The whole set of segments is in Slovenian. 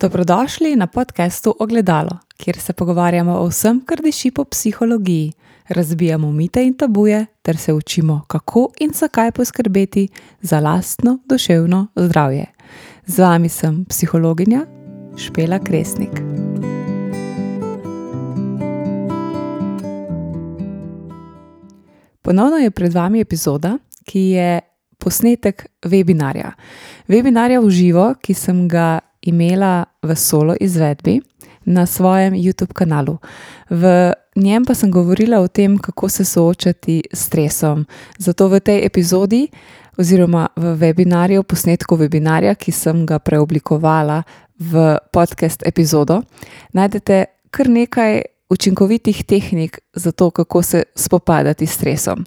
Dobrodošli na podkastu Ogledalo, kjer se pogovarjamo o vsem, kar diši po psihologiji, razbijamo mite in tabuje, ter se učimo, kako in zakaj poskrbeti za lastno duševno zdravje. Z vami sem psihologinja Špela Kresnik. Ponovno je pred vami epizoda, ki je posnetek webinarja. Webinarja v živo, ki sem ga imela v solo izvedbi na svojem YouTube kanalu. V njem pa sem govorila o tem, kako se soočati s stresom. Zato v tej epizodi, oziroma v webinarju, posnetku webinarja, ki sem ga preoblikovala v podcast epizodo, najdete kar nekaj učinkovitih tehnik za to, kako se spopadati s stresom.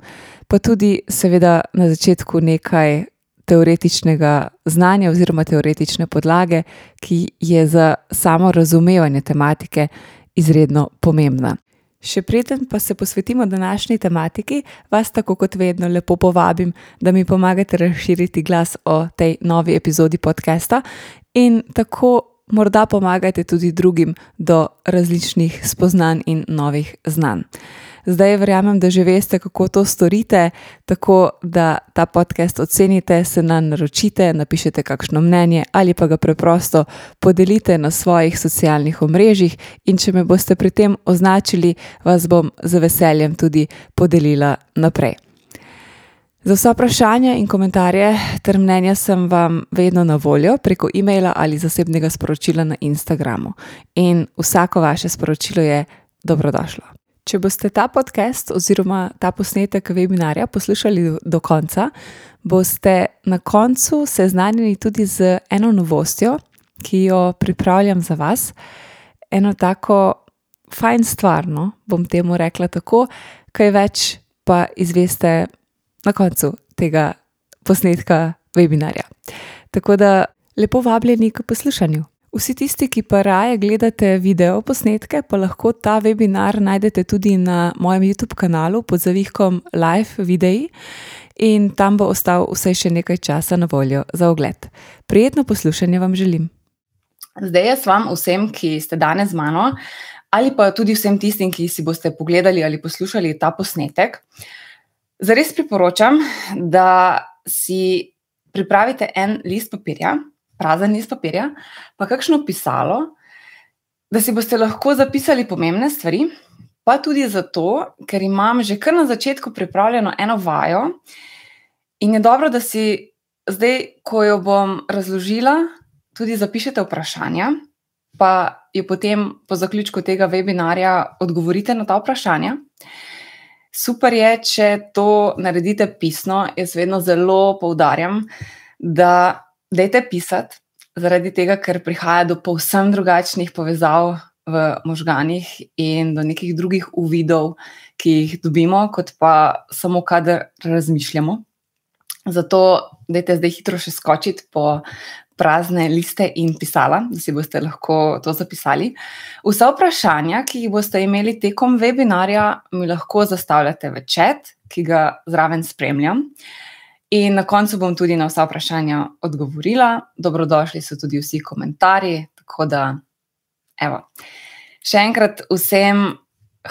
Pa tudi, seveda, na začetku nekaj teoretičnega znanja oziroma teoretične podlage, ki je za samo razumevanje tematike izredno pomembna. Še preden pa se posvetimo današnji tematiki, vas tako kot vedno lepo povabim, da mi pomagate razširiti glas o tej novi epizodi podcasta in tako morda pomagate tudi drugim do različnih spoznanj in novih znanj. Zdaj verjamem, da že veste, kako to storite, tako da ta podcast ocenite, se nam naročite, napišete kakšno mnenje ali pa ga preprosto podelite na svojih socialnih omrežjih. In če me boste pri tem označili, vas bom z veseljem tudi podelila naprej. Za vsa vprašanja in komentarje ter mnenja sem vam vedno na voljo preko e-maila ali zasebnega sporočila na Instagramu. In vsako vaše sporočilo je dobrodošlo. Če boste ta podcast oziroma ta posnetek webinarja poslušali do konca, boste na koncu seznanjeni tudi z eno novostjo, ki jo pripravljam za vas. Eno tako fajn stvar, no, bom temu rekla tako, kaj več pa izveste na koncu tega posnetka webinarja. Tako da lepo vabljeni k poslušanju. Vsi tisti, ki pa raje gledate video posnetke, pa lahko ta webinar najdete tudi na mojem YouTube kanalu pod zavihkom Live Videi in tam bo ostal vse še nekaj časa na voljo za ogled. Prijetno poslušanje vam želim. Zdaj jaz vam vsem, ki ste danes z mano, ali pa tudi vsem tistim, ki si boste pogledali ali poslušali ta posnetek, zares priporočam, da si pripravite en list papirja prazen list papirja, pa kakšno pisalo, da si boste lahko zapisali pomembne stvari, pa tudi zato, ker imam že kar na začetku pripravljeno eno vajo in je dobro, da si zdaj, ko jo bom razložila, tudi zapišete vprašanja, pa jo potem po zaključku tega webinarja odgovorite na ta vprašanja. Super je, če to naredite pisno. Jaz vedno zelo poudarjam, da dajte pisati, zaradi tega, ker prihaja do povsem drugačnih povezav v možganjih in do nekih drugih uvidov, ki jih dobimo, kot pa samo, kadar razmišljamo. Zato, dajte zdaj hitro še skočiti po prazne liste in pisala, da si boste lahko to zapisali. Vsa vprašanja, ki jih boste imeli tekom webinarja, mi lahko zastavljate v čat, ki ga zraven spremljam. In na koncu bom tudi na vsa vprašanja odgovorila. Dobrodošli so tudi vsi komentarji. Tako da, evo. Še enkrat vsem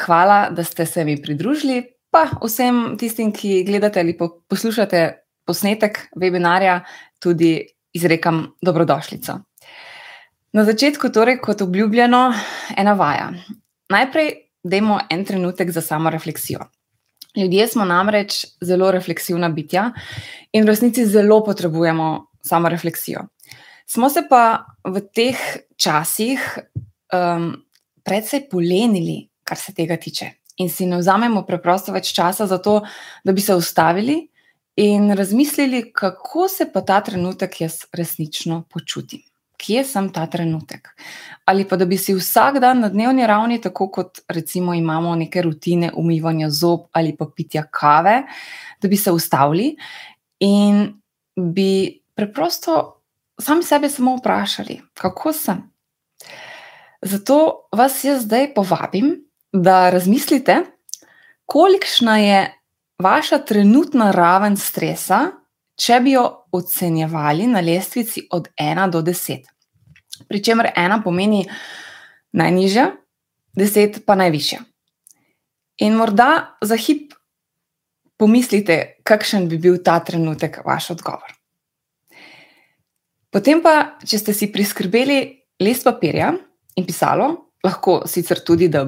hvala, da ste se mi pridružili, pa vsem tistim, ki gledate ali poslušate posnetek webinarja, tudi izrekam dobrodošlico. Na začetku, torej, kot obljubljeno, ena vaja. Najprej, dajmo en trenutek za samo refleksijo. Ljudje smo namreč zelo refleksivna bitja in v resnici zelo potrebujemo samo refleksijo. Smo se pa v teh časih um, predvsej polenili, kar se tega tiče, in si ne vzamemo preprosto več časa za to, da bi se ustavili in razmislili, kako se pa ta trenutek jaz resnično počutim kje sem ta trenutek. Ali pa da bi si vsak dan na dnevni ravni, tako kot recimo imamo neke rutine umivanja zob ali pa pitja kave, da bi se ustavili in bi preprosto sami sebe samo vprašali, kako sem. Zato vas jaz zdaj povabim, da razmislite, kolikšna je vaša trenutna raven stresa, če bi jo ocenjevali na lestvici od 1 do 10. pri čemer ena pomeni najnižja, deset pa najvišja. In morda za hip pomislite, kakšen bi bil ta trenutek vaš odgovor. Potem pa, če ste si priskrbeli list papirja in pisalo, lahko sicer tudi, da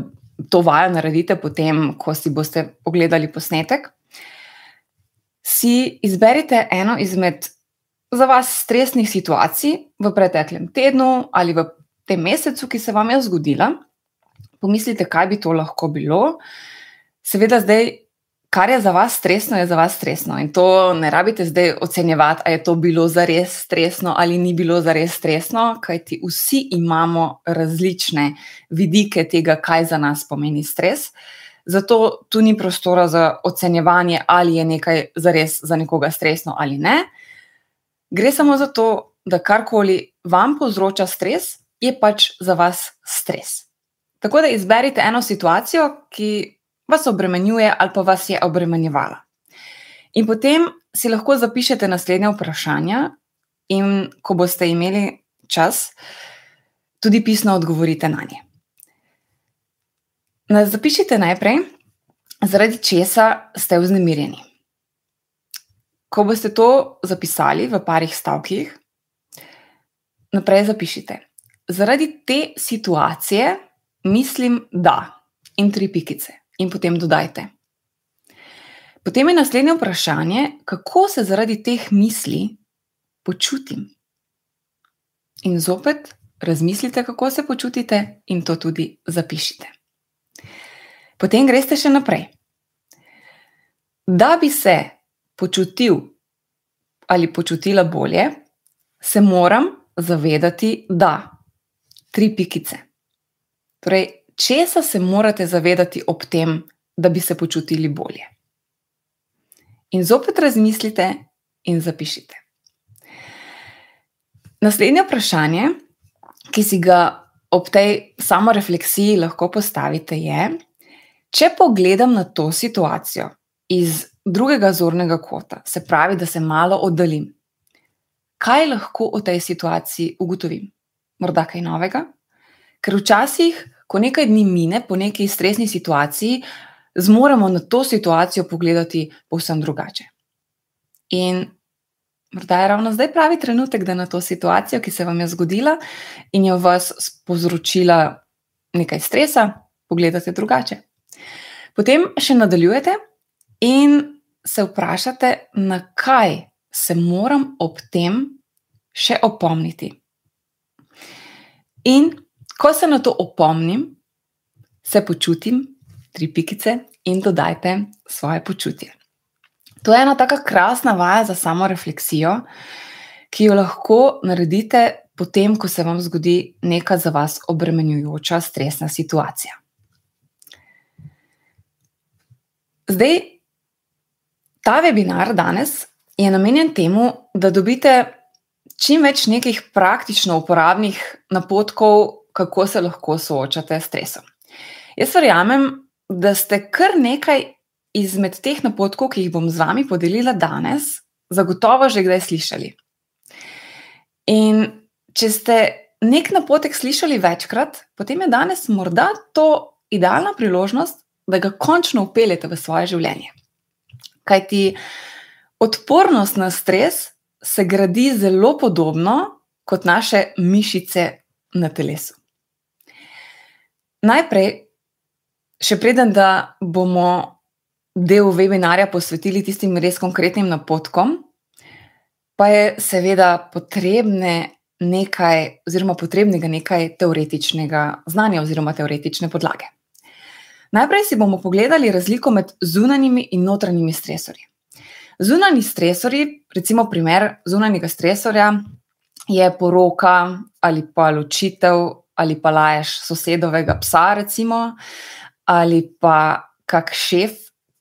to vajo naredite, potem, ko si boste pogledali posnetek, si izberite eno izmed za vas stresnih situacij v preteklem tednu ali v tem mesecu, ki se vam je zgodila. Pomislite, kaj bi to lahko bilo. Seveda, zdaj kar je za vas stresno, je za vas stresno. In to ne rabite zdaj ocenjevati, ali je to bilo za res stresno ali ni bilo za res stresno, kajti vsi imamo različne vidike tega, kaj za nas pomeni stres. Zato tu ni prostora za ocenjevanje, ali je nekaj za res za nekoga stresno ali ne. Gre samo za to, da karkoli vam povzroča stres, je pač za vas stres. Tako da izberite eno situacijo, ki vas obremenjuje ali pa vas je obremenjevala. In potem si lahko zapišete naslednje vprašanja, in ko boste imeli čas, tudi pisno odgovorite na nje. Zapišite najprej, zaradi česa ste vznemirjeni. Ko boste to zapisali v parih stavkih, naprej zapišite. Zaradi te situacije mislim, da in tri pikice in potem dodajte. Potem je naslednje vprašanje, kako se zaradi teh misli počutim. In zopet razmislite, kako se počutite, in to tudi zapišite. Potem greste še naprej. Da bi se počutil ali počutila bolje, se moram zavedati, da tri pikice. Torej, česa se morate zavedati ob tem, da bi se počutili bolje. In zopet razmislite in zapišite. Naslednje vprašanje, ki si ga ob tej samorefleksiji lahko postavite, je, če pogledam na to situacijo iz drugega zornega kota, se pravi, da se malo oddaljim, kaj lahko o tej situaciji ugotovim? Morda kaj novega? Ker včasih ko nekaj dni mine po neki stresni situaciji, zmoremo na to situacijo pogledati povsem drugače. In morda je ravno zdaj pravi trenutek, da na to situacijo, ki se vam je zgodila in je v vas povzročila nekaj stresa, pogledate drugače. Potem še nadaljujete in se vprašate, na kaj se moram ob tem še opomniti. In Ko se na to opomnim, se počutim, tri pikice in dodajte svoje počutje. To je ena tako krasna vaja za samo refleksijo, ki jo lahko naredite potem, ko se vam zgodi neka za vas obremenjujoča, stresna situacija. Zdaj, ta webinar danes je namenjen temu, da dobite čim več nekih praktično uporabnih napotkov, kako se lahko soočate s stresom. Jaz verjamem, da ste kar nekaj izmed teh napotkov, ki jih bom z vami podelila danes, zagotovo že kdaj slišali. In če ste nek napotek slišali večkrat, potem je danes morda to idealna priložnost, da ga končno upeljete v svoje življenje. Kaj ti odpornost na stres se gradi zelo podobno kot naše mišice na telesu. Najprej, še preden bomo del webinarja posvetili tistim res konkretnim napotkom, pa je seveda potrebne nekaj, oziroma potrebnega nekaj teoretičnega znanja oziroma teoretične podlage. Najprej si bomo pogledali razliko med zunanjimi in notranjimi stresorji. Zunani stresori, recimo primer zunanjega stresorja, je poroka ali pa ločitev ali pa laješ sosedovega psa, recimo, ali pa kak šef,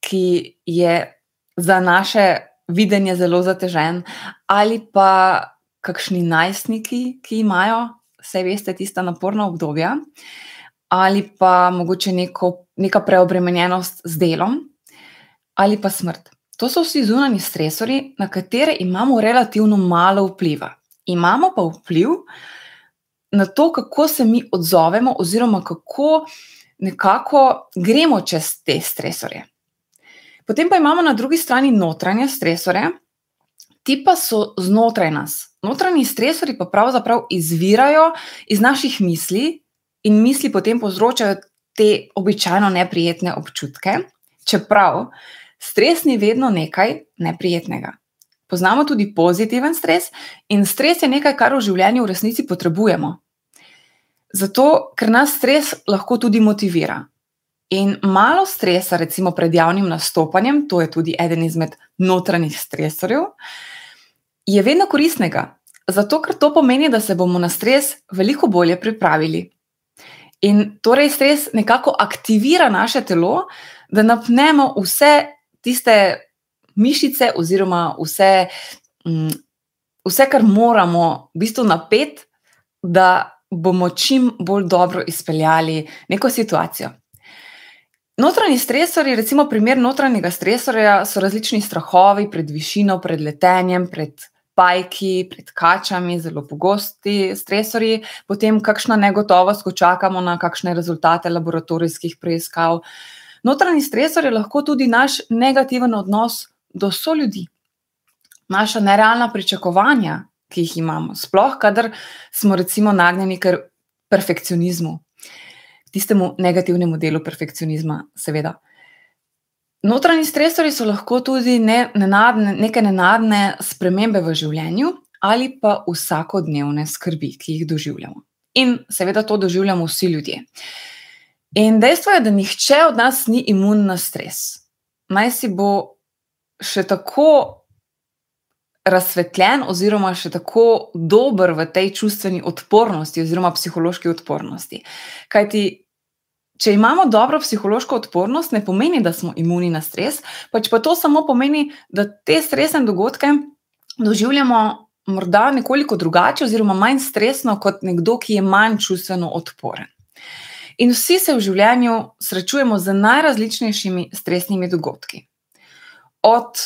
ki je za naše videnje zelo zatežen, ali pa kakšni najstniki, ki imajo, vse veste, tista naporna obdobja, ali pa mogoče neko, neka preobremenjenost z delom, ali pa smrt. To so vsi zunani stresori, na katere imamo relativno malo vpliva. Imamo pa vpliv na to, kako se mi odzovemo, oziroma kako nekako gremo čez te stresorje. Potem pa imamo na drugi strani notranje stresore, ti pa so znotraj nas. Notranji stresori pa pravzaprav izvirajo iz naših misli, in misli potem povzročajo te običajno neprijetne občutke, čeprav stres ni vedno nekaj neprijetnega. Poznamo tudi pozitiven stres, in stres je nekaj, kar v življenju v resnici potrebujemo. Zato, ker nas stres lahko tudi motivira. In malo stresa, recimo pred javnim nastopanjem, to je tudi eden izmed notranjih stresorjev, je vedno koristnega. Zato, ker to pomeni, da se bomo na stres veliko bolje pripravili. In torej stres nekako aktivira naše telo, da napnemo vse tiste mišice, oziroma vse, mm, vse kar moramo, v bistvu napet, da bomo čim bolj dobro izpeljali neko situacijo. Notranji stresori, recimo primer notranjega stresorja, so različni strahovi pred višino, pred letenjem, pred pajki, pred kačami, zelo pogosti stresorji, potem kakšna negotovost, ko čakamo na kakšne rezultate laboratorijskih preiskav. Notranji stresor je lahko tudi naš negativen odnos do soljudi, naša nerealna pričakovanja, ki jih imamo, sploh kadar smo recimo nagnjeni k perfekcionizmu, tistemu negativnemu delu perfekcionizma, seveda. Notranji stresori so lahko tudi ne, nenadne, neke nenadne spremembe v življenju ali pa vsakodnevne skrbi, ki jih doživljamo. In seveda to doživljamo vsi ljudje. In dejstvo je, da nihče od nas ni imun na stres. Naj si bo še tako razsvetljen, oziroma še tako dober v tej čustveni odpornosti, oziroma psihološki odpornosti. Kajti Če imamo dobro psihološko odpornost, ne pomeni, da smo imuni na stres, pač pa to samo pomeni, da te stresne dogodke doživljamo morda nekoliko drugače, oziroma manj stresno kot nekdo, ki je manj čustveno odporen. In vsi se v življenju srečujemo z najrazličnejšimi stresnimi dogodki. Od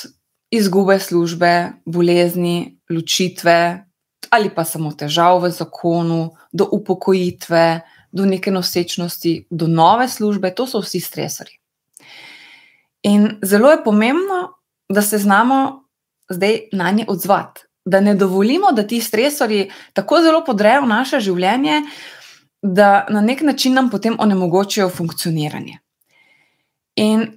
izgube službe, bolezni, ločitve ali pa samo težav v zakonu, do upokojitve do neke nosečnosti, do nove službe, to so vsi stresori. In zelo je pomembno, da se znamo zdaj na nje odzvati, da ne dovolimo, da ti stresori tako zelo podrejo naše življenje, da na nek način nam potem onemogočijo funkcioniranje. In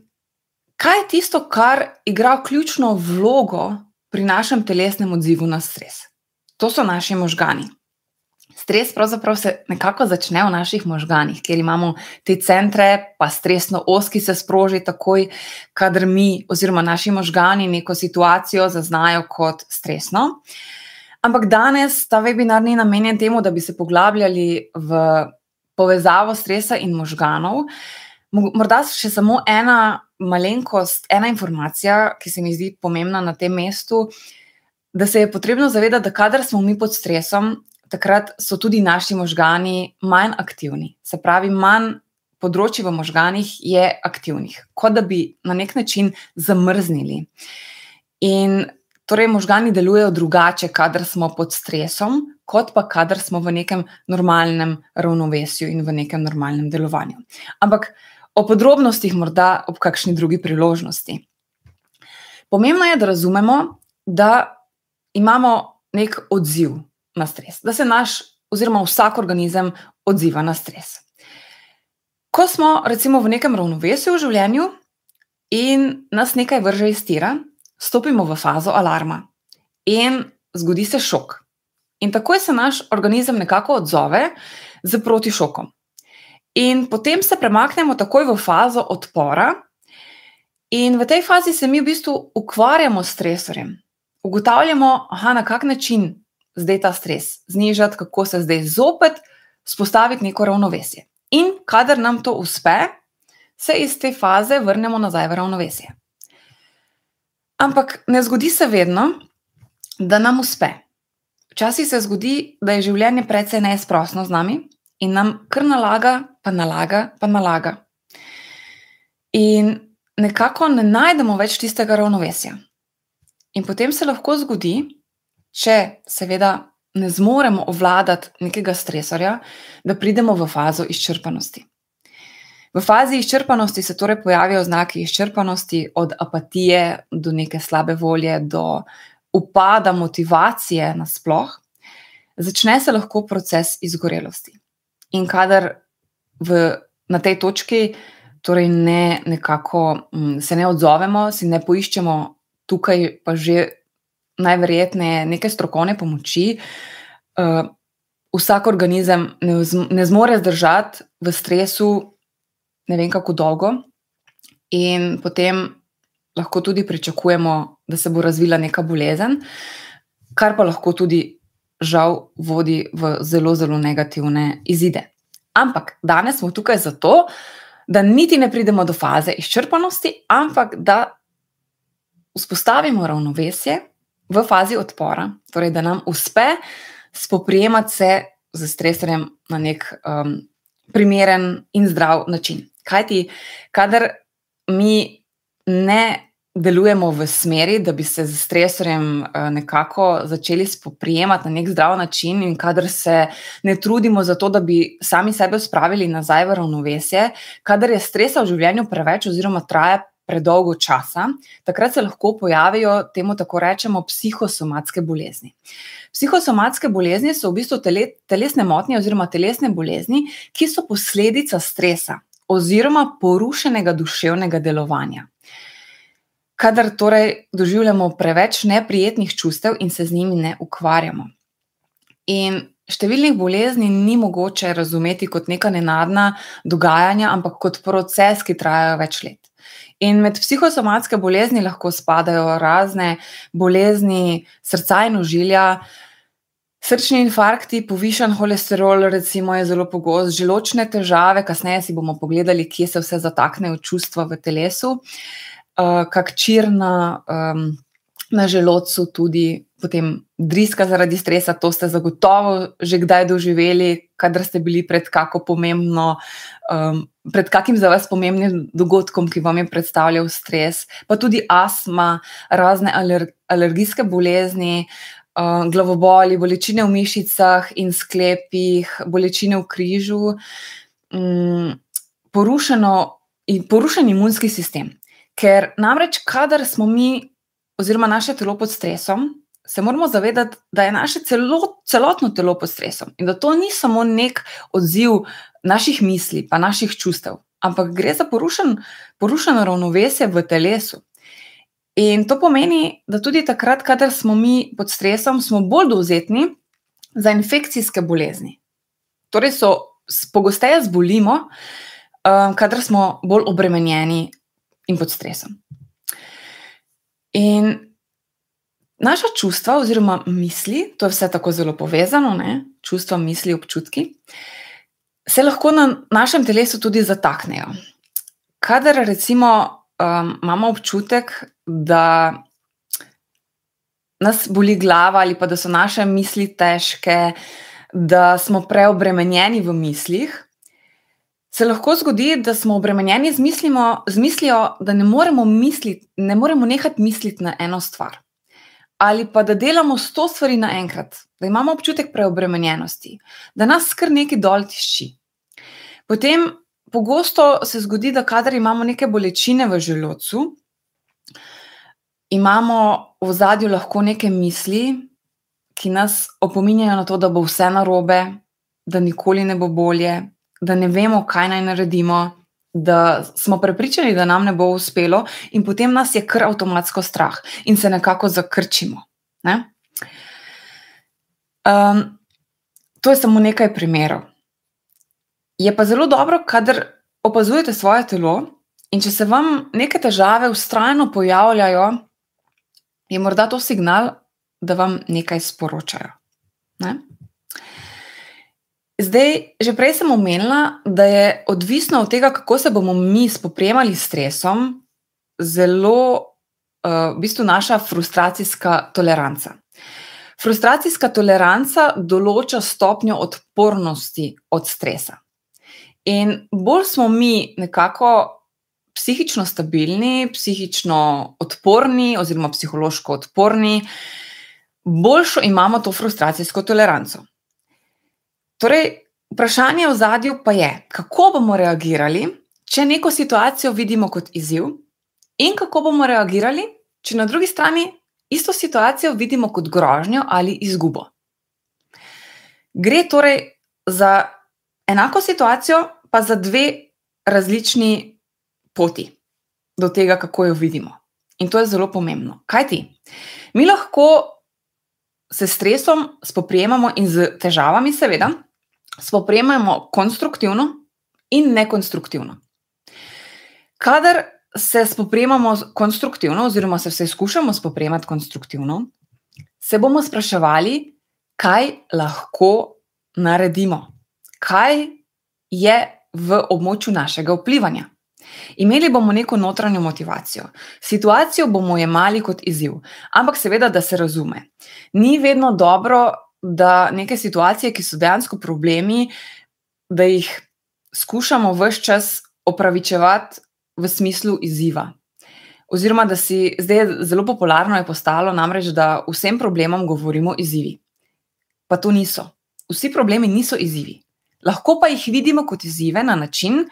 kaj je tisto, kar igra ključno vlogo pri našem telesnem odzivu na stres? To so naši možgani. Stres pravzaprav se nekako začne v naših možganih, kjer imamo te centre, pa stresno os, ki se sproži takoj, kadar mi, oziroma naši možgani, neko situacijo zaznajo kot stresno. Ampak danes ta webinar ni namenjen temu, da bi se poglabljali v povezavo stresa in možganov. Morda še samo ena malenkost, ena informacija, ki se mi zdi pomembna na tem mestu. Da se je potrebno zavedati, da kadar smo mi pod stresom, takrat so tudi naši možgani manj aktivni. Se pravi, manj področji v možganih je aktivnih, kot da bi na nek način zamrznili. In torej možgani delujejo drugače, kadar smo pod stresom, kot pa kadar smo v nekem normalnem ravnovesju in v nekem normalnem delovanju. Ampak o podrobnostih morda ob kakšni drugi priložnosti. Pomembno je, da razumemo, da imamo nek odziv na stres, da se naš, oziroma vsak organizem odziva na stres. Ko smo, recimo, v nekem ravnovesju v življenju in nas nekaj vrže iz tira, stopimo v fazo alarma in zgodi se šok. In takoj se naš organizem nekako odzove z protišokom. In potem se premaknemo takoj v fazo odpora, in v tej fazi se mi v bistvu ukvarjamo s stresorjem. Ugotavljamo, aha, na kak način zdaj ta stres znižati, kako se zdaj zopet spostaviti neko ravnovesje. In kadar nam to uspe, se iz te faze vrnemo nazaj v ravnovesje. Ampak ne zgodi se vedno, da nam uspe. Včasih se zgodi, da je življenje precej neizprostno z nami in nam kar nalaga, pa nalaga, pa nalaga. In nekako ne najdemo več tistega ravnovesja. In potem se lahko zgodi, če seveda ne zmoremo obvladati nekega stresorja, da pridemo v fazo izčrpanosti. V fazi izčrpanosti se torej pojavijo znaki izčrpanosti, od apatije do neke slabe volje, do upada motivacije nasploh. Začne se lahko proces izgorelosti. In kadar v, na tej točki torej ne, nekako, m, se ne odzovemo, si ne poiščemo tukaj, pa že najverjetneje neke strokovne pomoči, uh, vsak organizem ne, ne zmore zdržati v stresu ne vem kako dolgo, in potem lahko tudi pričakujemo, da se bo razvila neka bolezen, kar pa lahko tudi, žal, vodi v zelo, zelo negativne izide. Ampak danes smo tukaj zato, da niti ne pridemo do faze izčrpanosti, ampak da vzpostavimo ravnovesje v fazi odpora, torej da nam uspe spoprijemati se z stresorjem na nek um, primeren in zdrav način. Kaj ti, kadar mi ne delujemo v smeri, da bi se z stresorjem uh, nekako začeli spoprijemati na nek zdrav način, in kadar se ne trudimo za to, da bi sami sebe spravili nazaj v ravnovesje, kadar je stresa v življenju preveč, oziroma traja predolgo časa, takrat se lahko pojavijo temu tako rečemo psihosomatske bolezni. Psihosomatske bolezni so v bistvu tele, telesne motnje oziroma telesne bolezni, ki so posledica stresa oziroma porušenega duševnega delovanja. Kadar torej doživljamo preveč neprijetnih čustev in se z njimi ne ukvarjamo. In številnih bolezni ni mogoče razumeti kot neka nenadna dogajanja, ampak kot proces, ki traja več let. In med psihosomatske bolezni lahko spadajo razne bolezni srca in ožilja, srčni infarkti, povišen holesterol, recimo, je zelo pogost, želočne težave, kasneje si bomo pogledali, kje se vse zataknejo čustva v telesu, uh, kak čir na, um, na želodcu, tudi potem driska zaradi stresa, to ste zagotovo že kdaj doživeli, kadar ste bili pred kako pomembno. Um, pred kakim za vas pomembnim dogodkom, ki vam je predstavljal stres, pa tudi astma, razne aler alergijske bolezni, uh, glavoboli, bolečine v mišicah in sklepih, bolečine v križu, um, porušeno, porušen imunski sistem. Ker namreč, kadar smo mi, oziroma naše telo pod stresom, se moramo zavedati, da je naše celo, celotno telo pod stresom in da to ni samo nek odziv naših misli, pa naših čustev, ampak gre za porušen, porušeno ravnovesje v telesu. In to pomeni, da tudi takrat, kadar smo mi pod stresom, smo bolj dovzetni za infekcijske bolezni. Torej, so pogosteje zbolimo, um, kadar smo bolj obremenjeni in pod stresom. In Naša čustva, oziroma misli, to je vse tako zelo povezano, ne? čustva, misli, občutki, se lahko na našem telesu tudi zataknejo. Kadar recimo um, imamo občutek, da nas boli glava ali pa da so naše misli težke, da smo preobremenjeni v mislih, se lahko zgodi, da smo obremenjeni z, mislimo, z mislijo, da ne moremo, misliti, ne moremo nehati misliti na eno stvar ali pa da delamo sto stvari naenkrat, da imamo občutek preobremenjenosti, da nas kar nekaj dol tišči. Potem pogosto se zgodi, da kadar imamo neke bolečine v želodcu, imamo v zadju lahko neke misli, ki nas opominjajo na to, da bo vse narobe, da nikoli ne bo bolje, da ne vemo, kaj naj naredimo da smo prepričani, da nam ne bo uspelo, in potem nas je kar avtomatsko strah in se nekako zakrčimo. Ne? Um, to je samo nekaj primerov. Je pa zelo dobro, kadar opazujete svoje telo in če se vam neke težave ustrajno pojavljajo, je morda to signal, da vam nekaj sporočajo. Ne? Zdaj, že prej sem omenila, da je odvisno od tega, kako se bomo mi spoprijemali s stresom, zelo uh, v bistvu naša frustracijska toleranca. Frustracijska toleranca določa stopnjo odpornosti od stresa. In bolj smo mi nekako psihično stabilni, psihično odporni, oziroma psihološko odporni, boljšo imamo to frustracijsko toleranco. Torej, vprašanje v zadju pa je, kako bomo reagirali, če neko situacijo vidimo kot izziv, in kako bomo reagirali, če na drugi strani isto situacijo vidimo kot grožnjo ali izgubo. Gre torej za enako situacijo, pa za dve različni poti do tega, kako jo vidimo. In to je zelo pomembno. Kaj ti? Mi lahko se s stresom spoprijemamo in z težavami, seveda, spoprijemamo konstruktivno in nekonstruktivno. Kadar se spoprijemamo konstruktivno, oziroma se vse skušamo spoprijemati konstruktivno, se bomo spraševali, kaj lahko naredimo, kaj je v območju našega vplivanja. Imeli bomo neko notranjo motivacijo, situacijo bomo jemali kot izziv, ampak seveda, da se razume. Ni vedno dobro, da neke situacije, ki so dejansko problemi, da jih skušamo vse čas opravičevati v smislu izziva. Oziroma, da si zdaj zelo popularno je postalo, namreč, da vsem problemom govorimo izzivi. Pa to niso. Vsi problemi niso izzivi. Lahko pa jih vidimo kot izzive na način,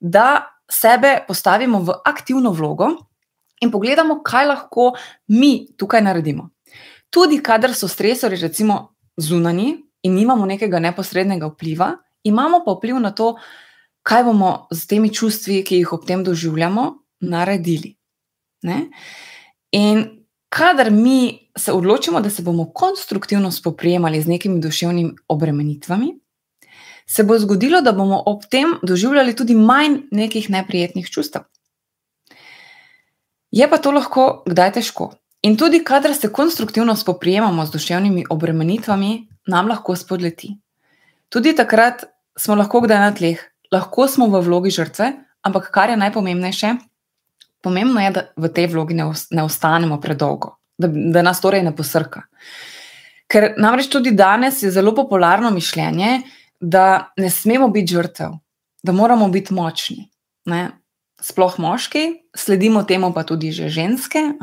da sebe postavimo v aktivno vlogo in pogledamo, kaj lahko mi tukaj naredimo. Tudi, kadar so stresori, recimo, zunani in nimamo nekega neposrednega vpliva, imamo pa vpliv na to, kaj bomo z temi čustvi, ki jih ob tem doživljamo, naredili. Ne? In kadar mi se odločimo, da se bomo konstruktivno spoprijemali z nekimi duševnimi obremenitvami, se bo zgodilo, da bomo ob tem doživljali tudi manj nekih neprijetnih čustev. Je pa to lahko kdaj težko. In tudi, kadar se konstruktivno spoprijemamo z duševnimi obremenitvami, nam lahko spodleti. Tudi takrat smo lahko kdaj na tleh, lahko smo v vlogi žrtve, ampak kar je najpomembnejše, pomembno je, da v tej vlogi ne, ne ostanemo predolgo, da, da nas torej ne posrka. Ker namreč tudi danes je zelo popularno mišljenje, da ne smemo biti žrtev, da moramo biti močni. Ne? Sploh moški, sledimo temu pa tudi že ženske,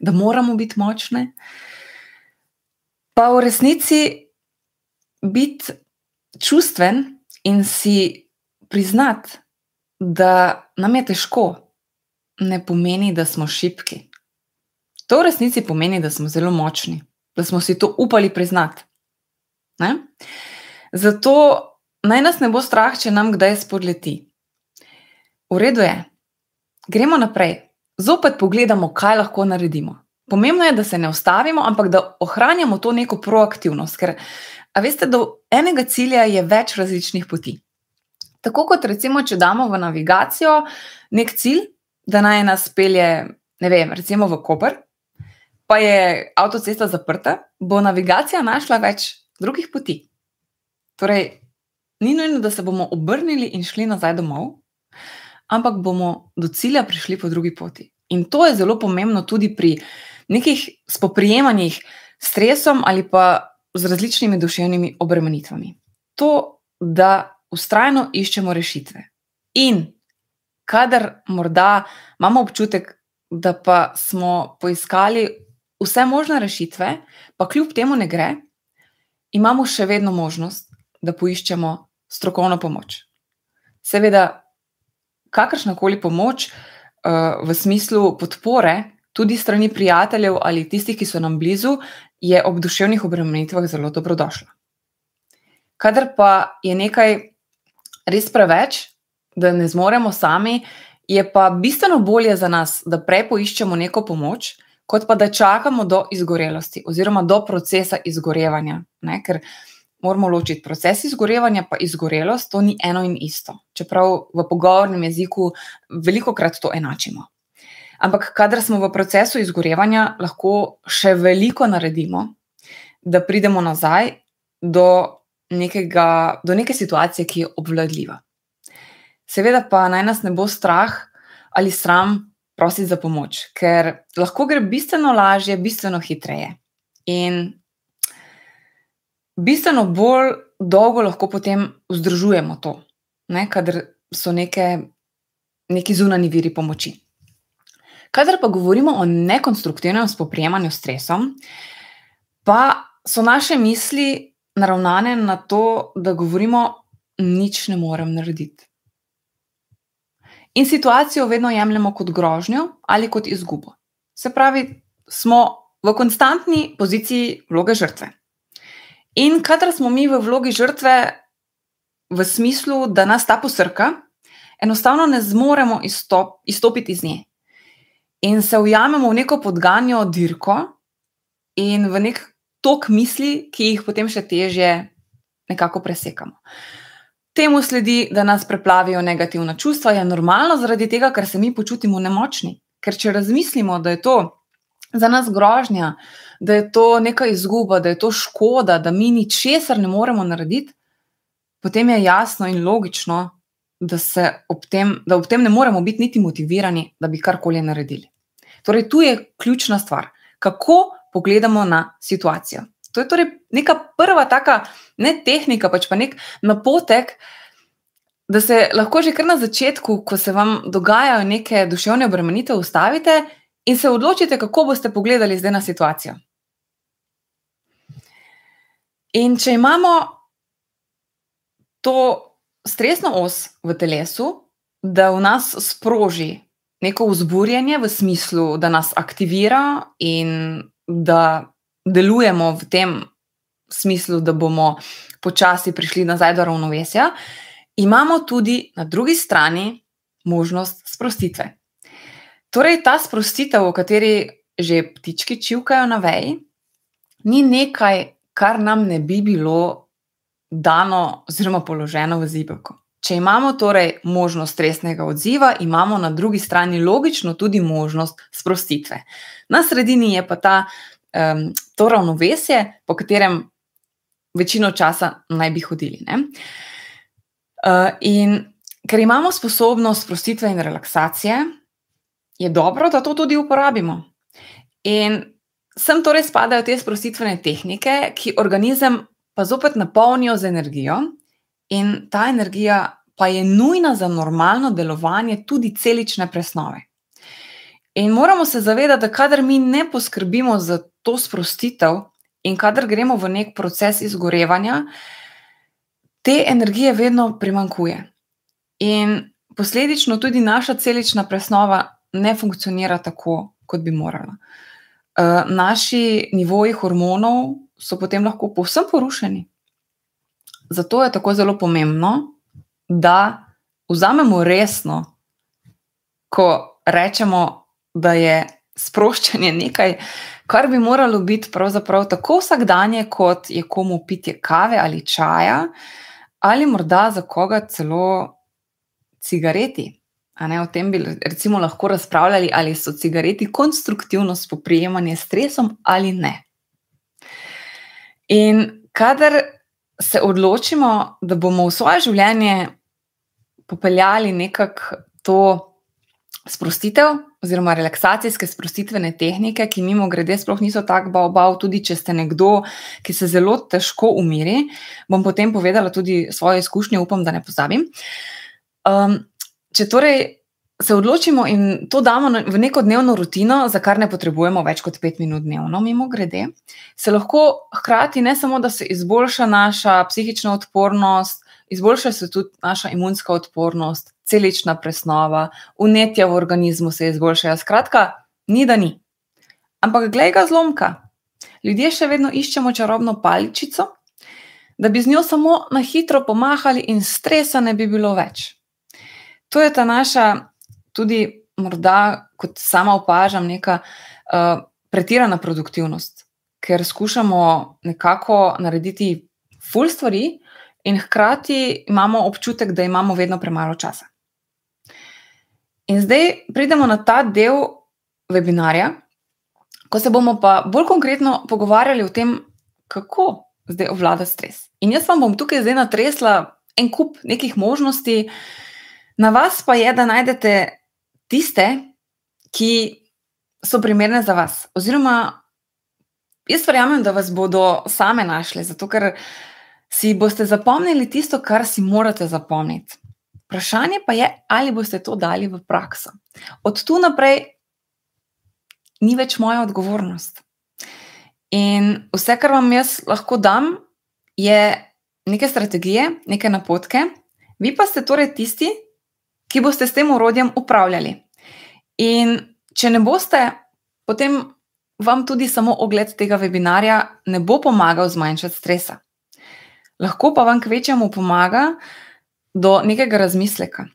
da moramo biti močne. Pa v resnici biti čustven in si priznati, da nam je težko, ne pomeni, da smo šipki. To v resnici pomeni, da smo zelo močni, da smo si to upali priznati. Ne? Zato naj nas ne bo strah, če nam kdaj spodleti. V redu je, gremo naprej, zopet pogledamo, kaj lahko naredimo. Pomembno je, da se ne ustavimo, ampak da ohranjamo to neko proaktivnost. Ker, veste, do enega cilja je več različnih poti. Tako kot recimo, če damo v navigacijo nek cilj, da naj nas pelje, ne vem, recimo v Koper, pa je avtocesta zaprta, bo navigacija našla več drugih poti. Torej, ni nujno, da se bomo obrnili in šli nazaj domov, ampak bomo do cilja prišli po drugi poti. In to je zelo pomembno tudi pri nekih spoprijemanjih s stresom ali pa z različnimi duševnimi obremenitvami. To, da ustrajno iščemo rešitve. In kadar morda imamo občutek, da pa smo poiskali vse možne rešitve, pa kljub temu ne gre, imamo še vedno možnost, da poiščemo strokovno pomoč. Seveda, kakršna koli pomoč uh, v smislu podpore, tudi strani prijateljev ali tistih, ki so nam blizu, je ob duševnih obremenitvah zelo dobrodošla. Kadar pa je nekaj res preveč, da ne zmoremo sami, je pa bistveno bolje za nas, da prej poiščemo neko pomoč, pa da čakamo do izgorelosti oziroma do procesa izgorevanja. Ne? Ker moramo ločiti proces izgorevanja in izgorelost, to ni eno in isto. Čeprav v pogovornem jeziku veliko krat to enačimo. Ampak, kadar smo v procesu izgorevanja, lahko še veliko naredimo, da pridemo nazaj do, nekega, do neke situacije, ki je obvladljiva. Seveda pa naj nas ne bo strah ali sram prositi za pomoč, ker lahko gre bistveno lažje, bistveno hitreje. In bistveno bolj dolgo lahko potem vzdržujemo to, ne, kadar so neke, neki zunani viri pomoči. Kadar pa govorimo o nekonstruktivnem spoprijemanju s stresom, pa so naše misli naravnane na to, da govorimo, nič ne morem narediti. In situacijo vedno jemljemo kot grožnjo ali kot izgubo. Se pravi, smo v konstantni poziciji vloge žrtve. In kadar smo mi v vlogi žrtve, v smislu, da nas ta posrka, enostavno ne zmoremo izstop, izstopiti iz nje. In se ujamemo v neko podganjo dirko in v nek tok misli, ki jih potem še težje nekako presekamo. Temu sledi, da nas preplavijo negativna čustva, je normalno, zaradi tega, ker se mi počutimo nemočni. Ker če razmislimo, da je to za nas grožnja, da je to neka izguba, da je to škoda, da mi ničesar ne moremo narediti, potem je jasno in logično, da, ob tem, da ob tem ne moremo biti niti motivirani, da bi karkoli naredili. Torej, tu je ključna stvar, kako pogledamo na situacijo. To je torej neka prva taka, ne tehnika, pač pa nek napotek, da se lahko že kar na začetku, ko se vam dogajajo neke duševne obremenitve, ustavite in se odločite, kako boste pogledali zdaj na situacijo. In če imamo to stresno os v telesu, da v nas sproži neko vzburjenje v smislu, da nas aktivira in da delujemo v tem smislu, da bomo počasi prišli nazaj do ravnovesja, imamo tudi na drugi strani možnost sprostitve. Torej, ta sprostitev, o kateri že ptički čivkajo na veji, ni nekaj, kar nam ne bi bilo dano oziroma položeno v zibelko. Če imamo torej možnost stresnega odziva, imamo na drugi strani logično tudi možnost sprostitve. Na sredini je pa ta um, to ravnovesje, po katerem večino časa naj bi hodili. Uh, in ker imamo sposobnost sprostitve in relaksacije, je dobro, da to tudi uporabimo. In sem torej spadajo te sprostitvene tehnike, ki organizem pa zopet napolnijo z energijo, in ta energija pa je nujna za normalno delovanje tudi celične presnove. In moramo se zavedati, da kadar mi ne poskrbimo za to sprostitev in kadar gremo v nek proces izgorevanja, te energije vedno primankuje. In posledično tudi naša celična presnova ne funkcionira tako, kot bi morala. Uh, naši nivoji hormonov so potem lahko povsem porušeni. Zato je tako zelo pomembno, da vzamemo resno, ko rečemo, da je sproščanje nekaj, kar bi moralo biti pravzaprav tako vsakdanje, kot je komu pitje kave ali čaja, ali morda za koga celo cigareti. Ne, o tem bi recimo lahko razpravljali, ali so cigareti konstruktivno spoprijemanje s stresom ali ne. In kadar se odločimo, da bomo v svoje življenje popeljali nekako to sprostitev, oziroma relaksacijske sprostitvene tehnike, ki mimo grede sploh niso tako bav, tudi če ste nekdo, ki se zelo težko umiri. Bom potem povedala tudi svoje izkušnje, upam, da ne pozabim. Um, če torej se odločimo in to damo v neko dnevno rutino, za kar ne potrebujemo več kot pet minut dnevno, mimo grede, se lahko hkrati ne samo, da se izboljša naša psihična odpornost, izboljša se tudi naša imunska odpornost, celična presnova, unetja v organizmu se izboljšajo. Skratka, ni da ni. Ampak glej ga zlomka. Ljudje še vedno iščemo čarobno paličico, da bi z njo samo na hitro pomahali in stresa ne bi bilo več. To je ta naša, tudi morda, kot sama opažam, neka uh, pretirana produktivnost, ker skušamo nekako narediti ful stvari, in hkrati imamo občutek, da imamo vedno premalo časa. In zdaj pridemo na ta del webinarja, ko se bomo pa bolj konkretno pogovarjali o tem, kako zdaj obvladati stres. In jaz vam bom tukaj zdaj natresla en kup nekih možnosti, na vas pa je, da najdete tiste, ki so primerne za vas. Oziroma, jaz verjamem, da vas bodo same našle, zato ker si boste zapomnili tisto, kar si morate zapomniti. Vprašanje pa je, ali boste to dali v prakso. Od tu naprej ni več moja odgovornost. In vse, kar vam jaz lahko dam, je neke strategije, neke napotke, vi pa ste torej tisti, ki boste s tem urodjem upravljali. In če ne boste, potem vam tudi samo ogled tega webinarja ne bo pomagal zmanjšati stresa. Lahko pa vam kvečemu pomaga do nekega razmisleka.